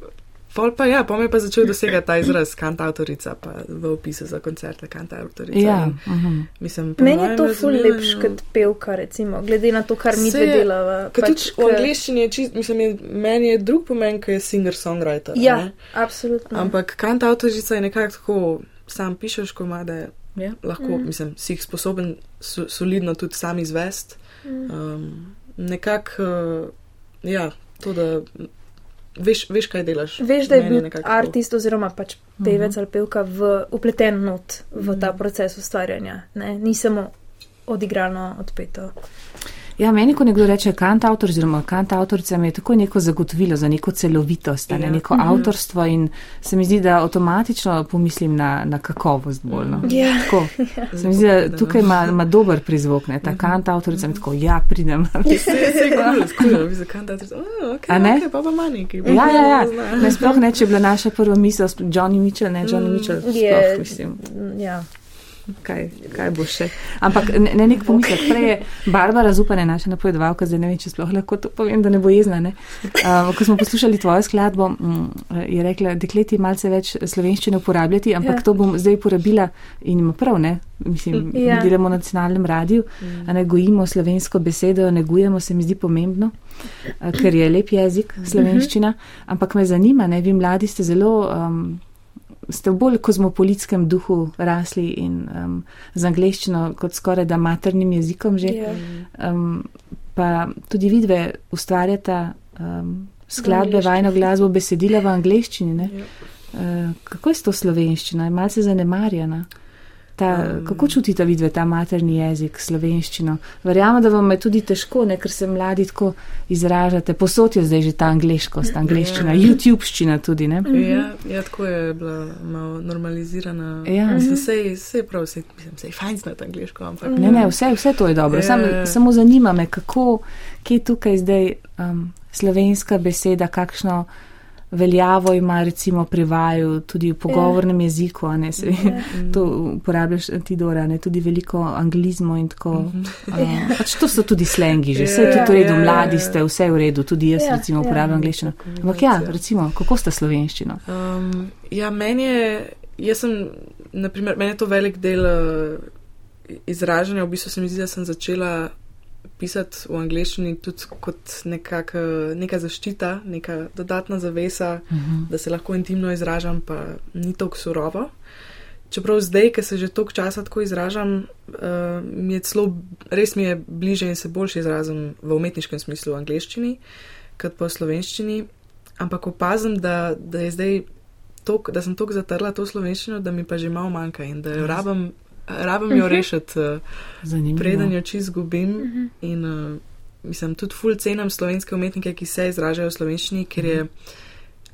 pol pa ja, pol me pa začel dosegati ta izraz kantautorica, pa v opisu za koncerte kantautorica. Ja, In mhm. Mislim, po Meni je to ful lepš kot pevka, recimo, glede na to, kar mi Se- dve delava. Ker pač, tudi v angleščini je čist, mislim, je, meni je drug pomen, ki je singer-songwriter. Ja, ne. absolutno. Ampak kantautorica je nekako tako, sam pišeš komade, Ja. lahko, mm. mislim, si jih sposoben so, solidno tudi sam izvest. Mm. Um, nekako, uh, ja, to, da veš, veš kaj delaš. Veš, da je bil artist oziroma pač pevec Mhm. ali pevka v, upleten not v ta Mhm. proces ustvarjanja. Ne? Ni samo odigrano, odpeto. Ja, meni, ko nekdo reče kantautor oziroma kantautorica, mi je tako neko zagotovilo za neko celovitost, a ne Ja. neko Mhm. avtorstvo in se mi zdi, da avtomatično pomislim na, na kakovost bolj. No. Ja. Tako, (laughs) se mi zdi, da tukaj ima, ima dober prizvok, ne, ta kantautorica mi tako, ja, pridem. Se, je kul, vi za kantautorico. Oh, ok, ne? ok, pa pa manj neki. Ja, ja, ja. Ne, sploh ne, če je bila naša prva misel, Johnny Mitchell, ne, Johnny Mm, Mitchell, sploh mislim. ja. Kaj, kaj bo še. Ampak ne, ne nek pomislek. Prej je Barbara Zupane, naša napovedovalka, zdaj ne vem, če sploh lahko to povem, da ne bo jezna. Ne? Uh, ko smo poslušali tvojo skladbo, mm, je rekla, dekleti malce več slovenščine uporabljati, ampak Ja. to bom zdaj uporabila in ima prav, ne? Mislim, Ja. delamo na nacionalnem radiju, a ne gojimo slovensko besedo, negujemo, se mi zdi pomembno, uh, ker je lep jezik slovenščina. Ampak me zanima, ne, vi mladi ste zelo. Um, ste v bolj kozmopolitskem duhu rasli in um, z angleščino kot skoraj da maternim jezikom že. Ja. Um, pa tudi vidve ustvarjata um, skladbe, vajno glasbo, besedila v angleščini. Ne? Ja. Uh, kako je s to slovenščina? Je malce zanemarjena. Ta, kako čutite vidve ta materni jezik, slovenščino? Verjamem, da vam je tudi težko, ne, ker se mladi tako izražate. Posod je zdaj že ta angliškost, angliščina, Ja. YouTube-ščina tudi. Ne? Ja, ja, tako je bila malo normalizirana. Ja. Mislim, sej, sej prav, sej, mislim, sej fajn znati angliško, ampak. Ne, ne, vse, vse to je dobro. Sam, Ja. samo zanima me, kako, kje je tukaj zdaj um, slovenska beseda, kakšno veljavo ima recimo pri vaju, tudi v pogovornem jeziku, a ne se. Ja. (laughs) To uporabljaš ti, Dora, ne tudi veliko anglizmo in tako. Mhm. Uh, pač to so tudi slengi, že vse je Ja, tudi v redu, ja, mladi ja. ste, vse je v redu, tudi jaz Ja, recimo ja. uporabljam angliščino. Ampak ja, recimo, kako sta slovenščino? Um, ja, meni je, jaz sem, naprimer, meni je to velik del uh, izražanja. V bistvu se mi zdi, da sem začela pisati v angleščini tudi kot nekak, uh, neka zaščita, neka dodatna zavesa, Uh -huh. da se lahko intimno izražam, pa ni tako surovo. Čeprav zdaj, ker se že toliko časa tako izražam, uh, mi je celo, res mi je bliže in se boljše izrazim v umetniškem smislu v angleščini, kot pa v slovenščini. Ampak opazim, da, da je zdaj tok, da sem tako zatrla to slovenščino, da mi pa že malo manjka in da jo rabim, rabim jo rešiti, uh, Zanimivo. preden jo čist zgubim. In uh, mislim, tudi ful cenim slovenske umetnike, ki se izražajo v slovenščini, ker je,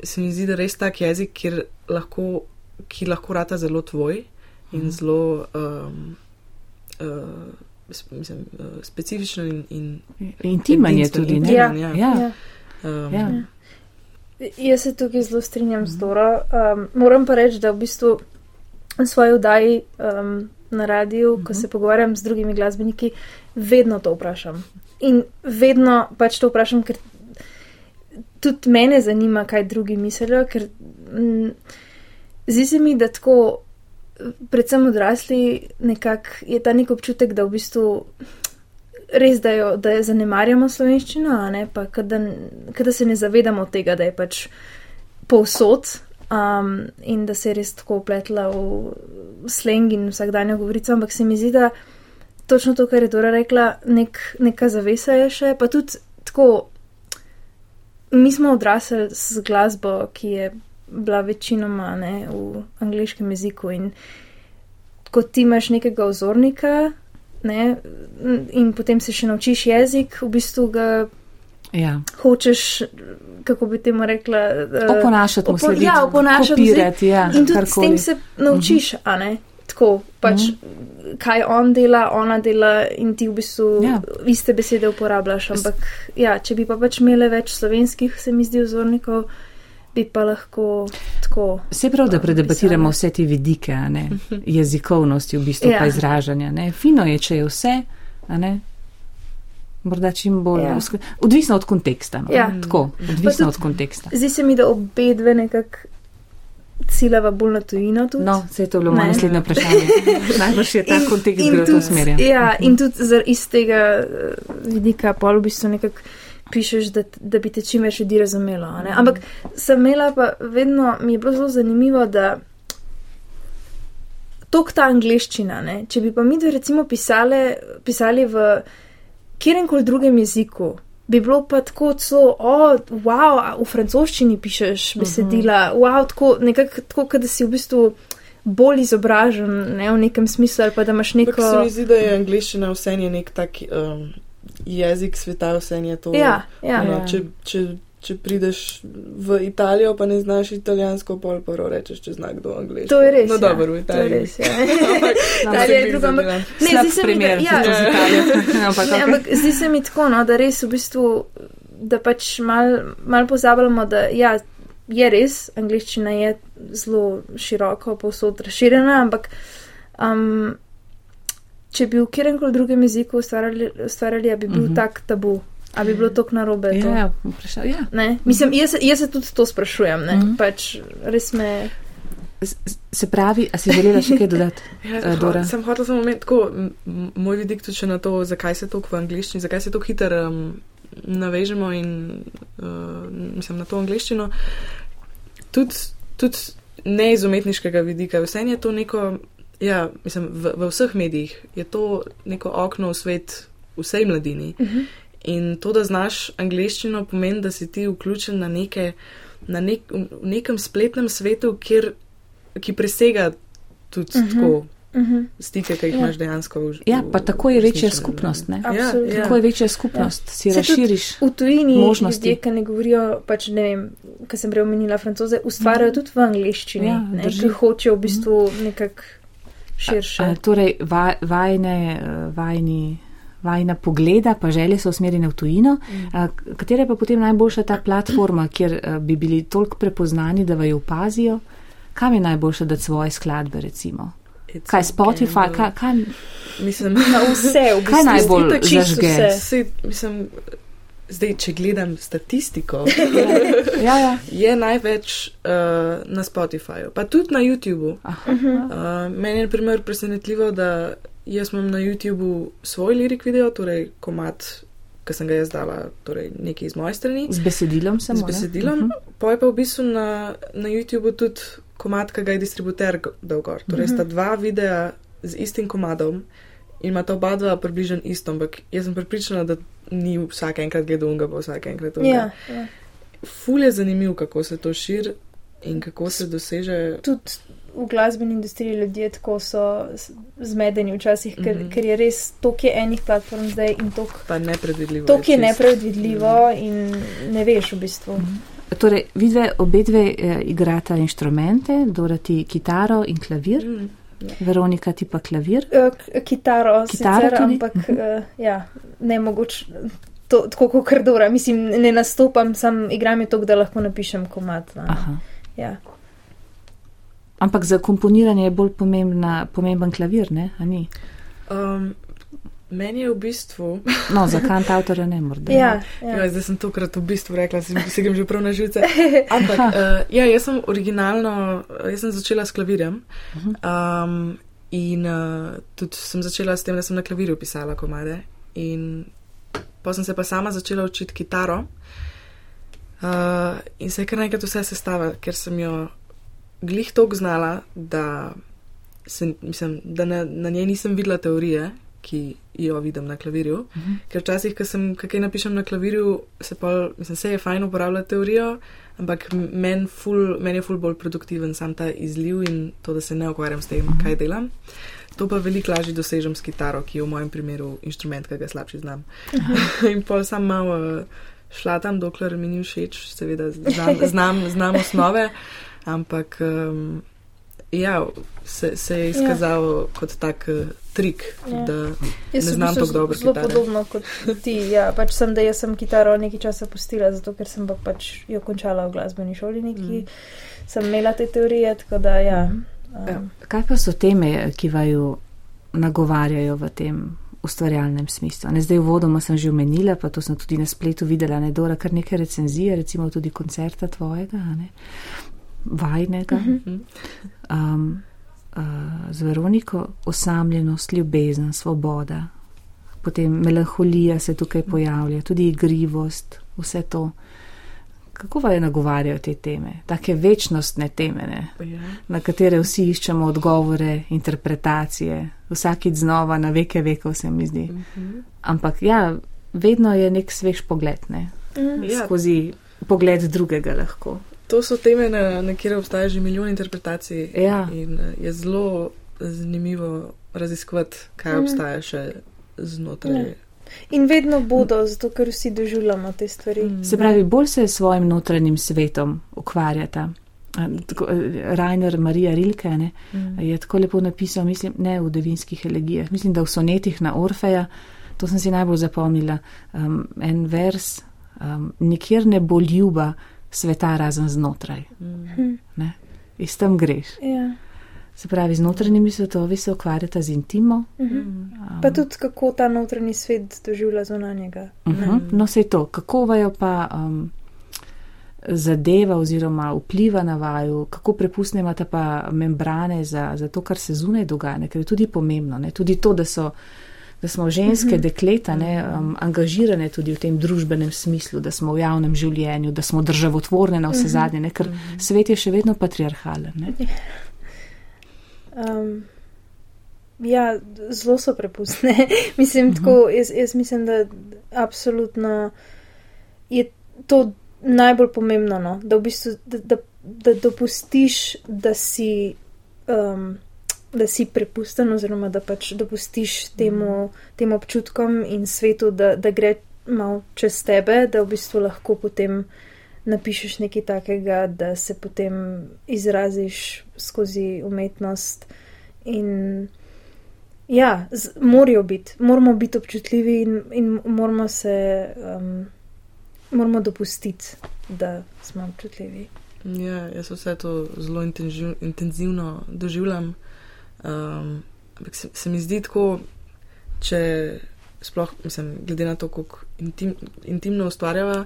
se mi zdi, da res tak jezik, kjer lahko, ki lahko rata zelo tvoj in zelo. Um, uh, Mislim, uh, specifičen in, in Intiman je tudi, ne? intiman, Ja, ja. ja. Um, Ja. Jaz se tukaj zelo strinjam z Doro. Um, moram pa reči, da v bistvu v svoji oddaji um, na radiju, ko se pogovarjam z drugimi glasbeniki, vedno to vprašam. In vedno pač to vprašam, ker tudi mene zanima, kaj drugi mislijo, ker mm, zdi se mi, da tako, predvsem odrasli, nekako je ta nek občutek, da v bistvu res, da jo da jo zanemarjamo slovenščino, a ne pa, da se ne zavedamo tega, da je pač povsod um, in da se je res tako upletla v sleng in vsakdanjo govorico, ampak se mi zdi, da točno to, kar je Dora rekla, nek, neka zavesa je še, pa tudi tako. Mi smo odrasli z glasbo, ki je bila večinoma ne, v angliškem jeziku in ko ti imaš nekega ozornika ne, in potem se še naučiš jezik, v bistvu ga Ja. hočeš, kako bi temu rekla, eh, Oponašati opo- slediti, ja, oponašati kopirati, ja, in tudi s karkoli. Mhm. tem se naučiš, a ne. Tako, pač, kaj on dela, ona dela, in ti v bistvu Ja. iste besede uporabljaš. Ampak, ja, če bi pa pač imele več slovenskih, se mi zdi, vzornikov, bi pa lahko tako. Se prav, da predebatiramo vse te vidike, ne, jezikovnosti, v bistvu Ja. pa izražanja. Ne. Fino je, če je vse, ne. Morda čim bolj, Ja. uskl- odvisno od konteksta. No. Ja. Tako, Pa odvisno tudi- od konteksta. Zdi se mi, da obe dve nekako ciljava bolj na tujino tudi. No, se je to bilo moje naslednje vprašanje. (laughs) Najbrž je ta In- kontekst in gre v to smer. ja. Ja, in tudi zar, iz tega eh, vidika pol v bistvu nekako pišeš, da, da bi te čim več ljudi razumelo. ne. Ampak sem imela pa vedno, mi je bilo zelo zanimivo, da tok ta angliščina, ne, če bi pa mi recimo pisale, pisali v kjerenkoli drugem jeziku. Bi bilo pa tako, celo, oh, wow, v francoščini pišeš besedila, uh -huh. wow, tako, nekako tako, da si v bistvu bolj izobražen, ne v nekem smislu, ali pa da imaš Ampak neko. se mi zdi, da je angliščina vse je nek tak um, jezik sveta, vse je to. Ja, ja. No, Ja. če, če, če prideš v Italijo, pa ne znaš italijansko, pol pa rečeš, če zna kdo angliško. To je res. No, ja. dobro, v To je Italiji. res. Ja. (laughs) Italija je druga, ampak ne, zdi se mi, da, ja, (laughs) (laughs) Ne, ampak zdi se mi tako, no, da res v bistvu, da pač mal, mal pozabljamo, da ja, je res, angliščina je zelo široko povsod razširjena, ampak um, če bi v kjerkoli drugem jeziku ustvarjali, ustvarjali a bi bil uh -huh. tak tabu, a bi bilo tok narobe. to? Ja, ja, vprašal, ja. Ne? Mislim, jaz, se- jaz se tudi to sprašujem, ne? Mhm. Uh -huh. pač res me. Se pravi, a si želela še kaj dodati? (laughs) Ja, Eh, Dora. ho, sem hotel samo omeniti tako, moj vidik tudi še na to, zakaj se toliko v angliščini, zakaj se tako hitro um, navežemo in uh, mislim na to angliščino. Tudi, tudi ne iz umetniškega vidika, vse je to neko, ja, mislim, v, v vseh medijih je to neko okno v svet vsej mladini. Uh -huh. In to, da znaš angliščino, pomeni, da si ti vključen na, neke, na nek, v nekem spletnem svetu, kjer, ki presega tudi uh Mhm. -huh. tako Uh -huh. stike, ki jih Ja. imaš dejansko. V, Ja, pa tako je večja skupnost, ne? Absolutno. Ja, Tako je ja. večja skupnost, si Saj tudi razširiš. V tujini možnosti. ljudje, ki ne govorijo, pač ne vem, kaj sem prej omenila, francoze, ustvarjajo tudi v angliščini, Ja, ne, ki hočejo v bistvu nekako širše. A, torej, vaj, vajne, eh, vajni, vajna pogleda, pa želje so usmerjene v tujino. Mm. Katera je pa potem najboljša ta platforma, kjer bi bili toliko prepoznani, da vaju opazijo? Kam je najboljše dati svoje skladbe, recimo? It's Kaj Spotify, gamble. kaj, kaj, Mislim, (laughs) Na vse, v bistvu. Kaj najbolj zažge? vse. mislim, zdaj, če gledam statistiko, (laughs) ja, ja. je največ uh, na Spotifyju, pa tudi na YouTubu. Uh, meni je na primer presenetljivo, da jaz imam na YouTubu svoj lirik video, torej komat, ki sem ga jaz dala, torej nekaj iz moje strani. z besedilom sem. z besedilom, uh -huh. pa je pa v bistvu na, na YouTubu tudi komat, ki ga je distributer dal gor. Torej sta dva videa z istim komadom in imata oba dva približno isto, ampak jaz sem pripričana, da ni vsak enkrat gledal unga, pa vsak enkrat unga. Ja, ja. Ful je zanimiv, kako se to širi in kako se doseže. Tudi v glasbeni industriji ljudje tako so zmedeni včasih, ker, mm Mhm. -hmm. ker je res toliko je enih platform zdaj in toliko Pa nepredvidljivo. toliko je čisto. nepredvidljivo in ne veš v bistvu. Torej, vidve, obe dve eh, igrata inštrumente, Dora ti kitaro in klavir, Mm. Veronika ti pa klavir. Eh, k- Kitaro, Kitaro sicer, tudi? ampak uh, ja, ne mogoče. To, tako kot kardora, mislim, ne nastopam, sam igram je to, da lahko napišem komat. Na, Aha. ja. Ampak za komponiranje je bolj pomembna, pomemben klavir, ne? A ni? Um, meni je v bistvu. (laughs) No, za kant avtorja ne morda. Ja, Ja. ja. zdaj sem tokrat v bistvu rekla, da se grem že prav na živce. (laughs) Ampak uh, ja, jaz sem originalno, jaz sem začela s klavirjem. Um, in uh, tudi sem začela s tem, da sem na klavirju pisala komade. In pa sem se pa sama začela učiti kitaro. Uh, in se je kar naenkrat vse sestava, ker sem jo glih tok znala, da, sem, mislim, da na, na njej nisem videla teorije, ki jo vidim na klavirju. Uh -huh. Ker včasih, ko sem kaj napišem na klavirju, se pa, mislim, se je fajn uporabljati teorijo, ampak meni men je ful bolj produktiven sam ta izliv in to, da se ne ukvarjam s tem, uh -huh. kaj delam. To pa veliko lažje dosežem s kitaro, ki je v mojem primeru inštrument, ki ga slabše znam. Uh (laughs) -huh. in pol sam malo šla tam, dokler mi ni všeč, seveda znam, znam, znam osnove, ampak. Um, Ja, se, se je izkazal ja. kot tak uh, trik, ja. da jaz ne znam tako dobro. Zelo kitare. podobno kot ti. Ja, pač sem, da jaz sem kitaro nekaj časa pustila, zato ker sem pa pač jo končala v glasbeni šoli, ki mm. sem imela te teorije. Da, ja, um. Kaj pa so teme, ki vaju nagovarjajo v tem ustvarjalnem smislu? Ne, zdaj, vodoma sem že omenila, pa to sem tudi na spletu videla, ne dora kar neke recenzije, recimo tudi koncerta tvojega. Ne? Vajnega, mhm. um, uh, z Veroniko, osamljenost, ljubezen, svoboda, potem melanholija se tukaj pojavlja, tudi igrivost, vse to. Kako vaju nagovarjajo te teme, take večnostne teme, ne? Ja. na katere vsi iščemo odgovore, interpretacije, vsakič znova na veke vekov se mi zdi. Mhm. Ampak ja, vedno je nek svež pogled, ne? Mhm. skozi pogled drugega lahko. To so teme, na, na kjer obstaja že milijon interpretacij. Ja. In eh, je zelo zanimivo raziskovati, kaj mm. obstaja še znotraj. Ja. In vedno bodo, zato ker vsi doživljamo te stvari. Mm. Se pravi, bolj se s svojim notranjim svetom ukvarjata. Eh, Rainer Marija Rilke ne, mm. je tako lepo napisal, mislim, ne v devinskih elegijah, mislim, da v sonetih na Orfeja, to sem si najbolj zapomnila, um, en vers, um, nikjer ne bo ljuba, sveta razen znotraj. Mm. In tam greš. Ja. Se pravi, z notranjimi svetovi se ukvarjata z intimo. Mm -hmm. um, pa tudi kako ta notranji svet doživlja zunanjega. Uh mhm. -huh. No, se to, kako vajo pa um, zadeva oziroma vpliva na vaju, kako prepustne imate pa membrane za, za to, kar se zunaj dogaja, ker je tudi pomembno. Ne? Tudi to, da so da smo ženske, mm -hmm. dekleta, ne, um, angažirane tudi v tem družbenem smislu, da smo v javnem življenju, da smo državotvorne na vse mhm. zadnje, ne, ker mm -hmm. svet je še vedno patriarhalen. Um, ja, zelo so prepustne. (laughs) mislim, mm -hmm. tako, jaz, jaz mislim, da absolutno je to najbolj pomembno, no, da, v bistvu, da, da, da dopustiš, da si. Um, da si prepusten, oziroma da pač dopustiš temu, tem občutkom in svetu, da, da gre malo čez tebe, da v bistvu lahko potem napišeš nekaj takega, da se potem izraziš skozi umetnost. In ja, z, morajo biti, moramo biti občutljivi in, in moramo se, um, moramo dopustiti, da smo občutljivi. Ja, jaz vse to zelo intenzivno doživljam. Um, ampak se, se mi zdi tako, če sploh, mislim, glede na to, kako intim, intimno ustvarjava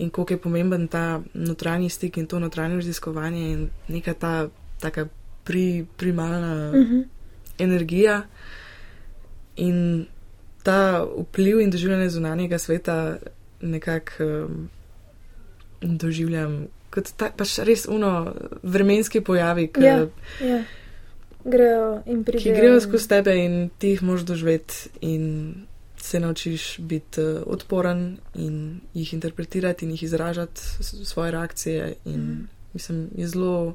in koliko je pomemben ta notranji stik in to notranje raziskovanje in neka ta taka pri, primalna uh mhm. -huh. energija in ta vpliv in doživljanje zunanjega sveta nekako um, doživljam kot ta, pač res uno vremenski pojavi, ki. Yeah, yeah grejo in pridejo. Ki grejo skozi tebe in ti jih moš doživeti in se naučiš biti uh, odporen in jih interpretirati in jih izražati svoje reakcije. In mm. mislim, je zelo.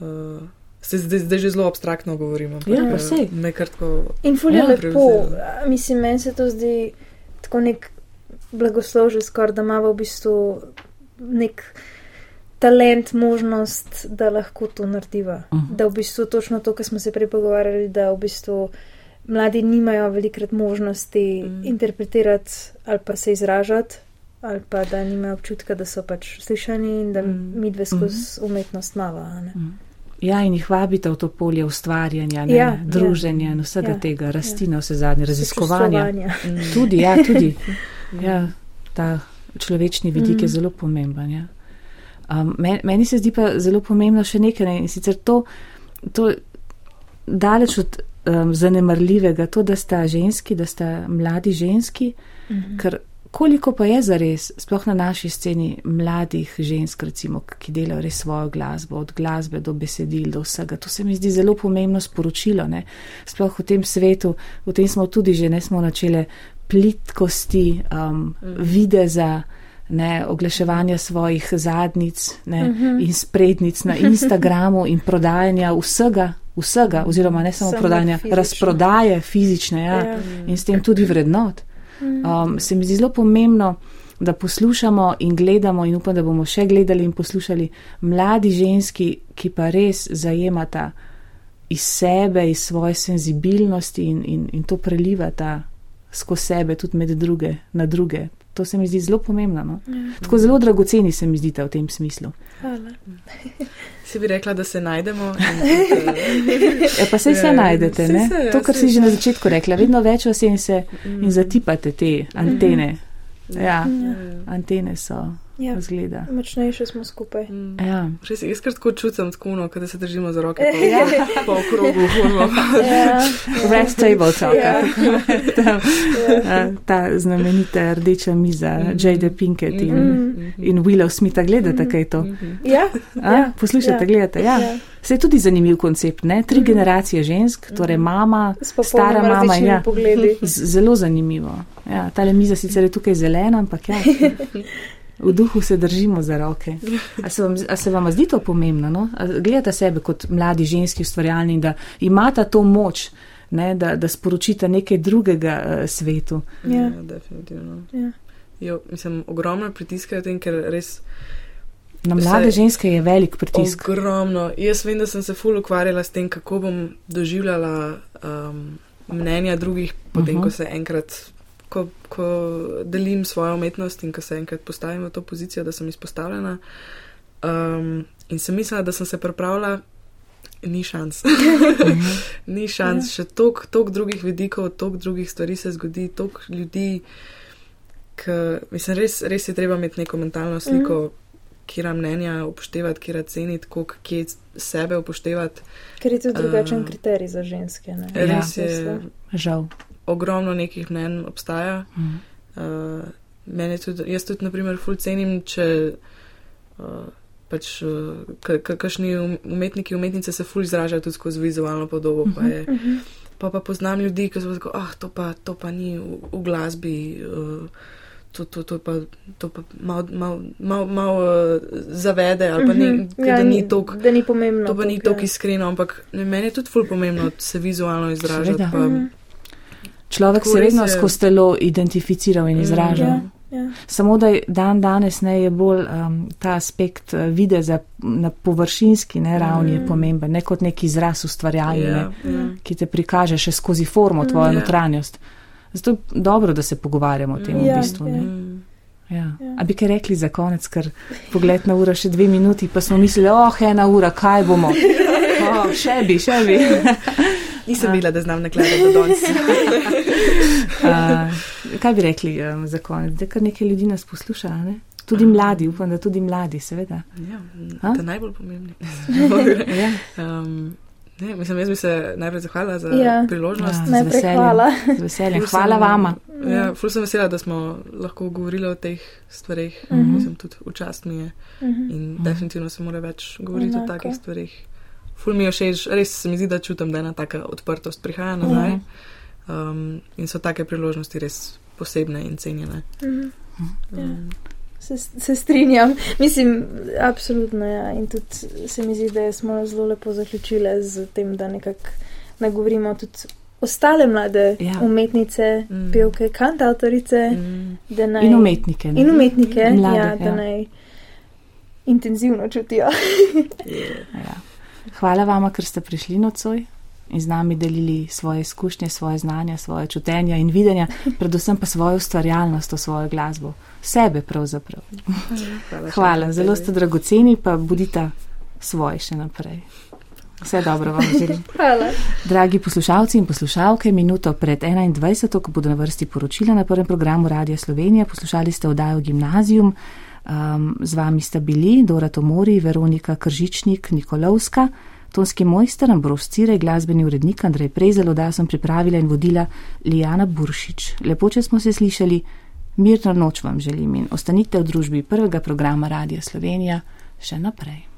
Uh, Zdaj, zdaj že zelo abstraktno govorimo. Ja, vse. In fulje lepo. Mislim, meni se to zdi tako nek blagosložje, skoraj da ima v bistvu nek talent, možnost, da lahko to narediva. Uh -huh. Da v bistvu točno to, kar smo se prej pogovarjali, da v bistvu mladi nimajo velikrat možnosti uh mhm. -huh. interpretirati ali pa se izražati, ali pa da nimajo občutka, da so pač slišani in da uh mhm. -huh. mi dve skozi uh -huh. umetnost mava. Mhm. Ja, in jih vabite v to polje ustvarjanja, ne, ja, druženja ja, in vsega ja, tega, rasti na ja. vse zadnje, raziskovanja. Tudi, ja, tudi. (laughs) Ja, ta človečni vidik mm. je zelo pomemben. Ja. Um, meni se zdi pa zelo pomembno še nekaj ne? in sicer to, to daleč od um, zanemarljivega, to, da sta ženski, da sta mladi ženski, mm -hmm. ker koliko pa je zares, sploh na naši sceni, mladih žensk, recimo, ki delajo res svojo glasbo, od glasbe do besedil, do vsega. To se mi zdi zelo pomembno sporočilo. Ne? Sploh v tem svetu, v tem smo tudi že, ne smo načele plitkosti, um, videza. Ne, oglaševanja svojih zadnic ne, uh -huh. in sprednic na Instagramu in prodajanja vsega, vsega oziroma ne samo, samo prodajanja, fizično. razprodaje fizične ja, ja. in s tem tudi vrednot. Um, se mi zdi zelo pomembno, da poslušamo in gledamo, in upam, da bomo še gledali in poslušali mladi ženski, ki pa res zajemata iz sebe, iz svoje senzibilnosti in, in, in to prelivata skozi sebe, tudi med druge, na druge. To se mi zdi zelo pomembno. No? Ja. Tako zelo dragoceni se mi zdite v tem smislu. Hvala. Si bi rekla, da se najdemo. (laughs) Ja, pa se vse najdete. Se, se, to, kar si že na začetku rekla, vedno več vas in se in mm. zatipate te antene. Ja, ja. antene so ja. zgleda. Močnejše smo skupaj. Mm. Ja. Res jaz kar tako čutim, tako no, da se držimo za roke. (laughs) Po, ja. po okrogu, ja. Red table talk. Ja. ta, ja. ta znamenita rdeča miza, mm -hmm. Jade Pinkett in, mm -hmm. in Willow Smitha, gledate, kaj je to? Mm -hmm. ja. ja. Poslušate, ja. gledate. Ja. Ja. Se je tudi zanimiv koncept, ne? tri mm -hmm. generacije žensk, torej mhm. mama, stara mama. Ja. Zelo zanimivo. Ja, ta le miza sicer je tukaj zelena, ampak ja. (laughs) v duhu se držimo za roke. A se vam, a se vam zdi to pomembno? No? Gledate sebe kot mladi ženski ustvarjalni, da imata to moč, ne? da, da sporočite nekaj drugega uh, svetu. Ja, ja definitivno. Ja. Jo, mislim, ogromno pritiska v tem, ker res. Na mlade vse, ženske je velik pritisk. Ogromno. Jaz vem, da sem se ful ukvarjala s tem, kako bom doživljala um, mnenja drugih, potem, uh -huh. ko se enkrat ko, ko delim svojo umetnost in ko se enkrat postavim v to pozicijo, da sem izpostavljena. Um, in sem mislila, da sem se pripravila, ni šans. (laughs) ni šans, ja. še toliko drugih vidikov, toliko drugih stvari se zgodi, toliko ljudi. K, mislim, res, res je treba imeti neko mentalno sliko, mm. kira mnenja upoštevati, kira ceniti, kje sebe upoštevati. Ker je to drugačen uh, kriterij za ženske. Ne? Res ja, je. Žal ogromno nekih mnen obstaja. Mm. Uh, tudi, jaz tudi, na primer, ful cenim, če uh, pač uh, kakšni um, umetniki, umetnice se ful izražajo tudi skozi vizualno podobo. Pa, je, mm -hmm. pa pa poznam ljudi, ki so tako, ah, to pa, to pa ni v, v glasbi. Uh, To, to, to pa, to pa malo mal, mal, mal, uh, zavede, ali pa ni, mm -hmm. ja, da ni tako. Da ni pomembno. To pa ni tako ja. iskreno, ampak ne, meni je tudi ful pomembno se vizualno izražati. Pa, mm -hmm človek se vedno je... skozi telo identificiral in mm, izražal. Mm, yeah, yeah. Samo da je dan danes ne je bolj um, ta aspekt uh, videza na površinski ne, ravni mm. pomemben, ne kot neki izraz ustvarjalni, yeah, yeah. ki te prikaže še skozi formo tvojo mm, yeah. notranjost. Zato je dobro, da se pogovarjamo o tem yeah, v ja, bistvu. Yeah. Ja. Ja. A bi kaj rekli za konec, ker pogled na uro še dve minuti, pa smo mislili, oh, ena ura, kaj bomo? (laughs) Oh, še bi, še bi. (laughs) Nisem bila, da znam nakladati do danes. (laughs) kaj bi rekli um, za konec? Da kar nekaj ljudi nas posluša, ne? Tudi mladi, upam, da tudi mladi, seveda. Ja, to je najbolj pomembno. (laughs) ja. um, Ne, mislim, jaz bi se najprej zahvalila za ja. priložnost. Ja, najprej hvala. Z veseljem. Hvala vama. Ja, ful sem vesela, da smo lahko govorili o teh stvarih. Uh mhm. -huh. Mislim, tudi včast mi je. Uh mhm. -huh. In uh definitivno se mora več govoriti Enako. o takih stvarih. Ful mi je všeč, res se mi zdi, da čutim, da ena taka odprtost prihaja nazaj. Uh -huh. um, in so take priložnosti res posebne in cenjene. Uh -huh. um, Se, se strinjam, mislim, absolutno. Ja. In tudi se mi zdi, da smo zelo lepo zaključili z tem, da nekako nagovorimo tudi ostale mlade ja. umetnice, mm. pevke, kantautorice. Mm. Naj, in umetnike. Ne? In umetnike, mlade, ja, da ja. naj intenzivno čutijo. (laughs) ja. Hvala vama, ker ste prišli nocoj in z nami delili svoje izkušnje, svoje znanja, svoje čutenja in videnja, predvsem pa svojo ustvarjalnost, svojo glasbo, sebe pravzaprav. Hvala, Hvala. zelo ste dragoceni, pa bodite svoji še naprej. Vse dobro vam želim. Hvala. Dragi poslušalci in poslušalke, minuto pred 21. ko bodo na vrsti poročila na prvem programu Radia Slovenija, poslušali ste oddajo Gimnazijum. Um, z vami sta bili Dora Tomori, Veronika Kržičnik, Nikolovska. Tonski mojster Ambros Cire, glasbeni urednik Andrej Prezel, da sem pripravila in vodila Lijana Buršič. Lepo, če smo se slišali, Mirno noč vam želim in ostanite v družbi prvega programa Radia Slovenija še naprej.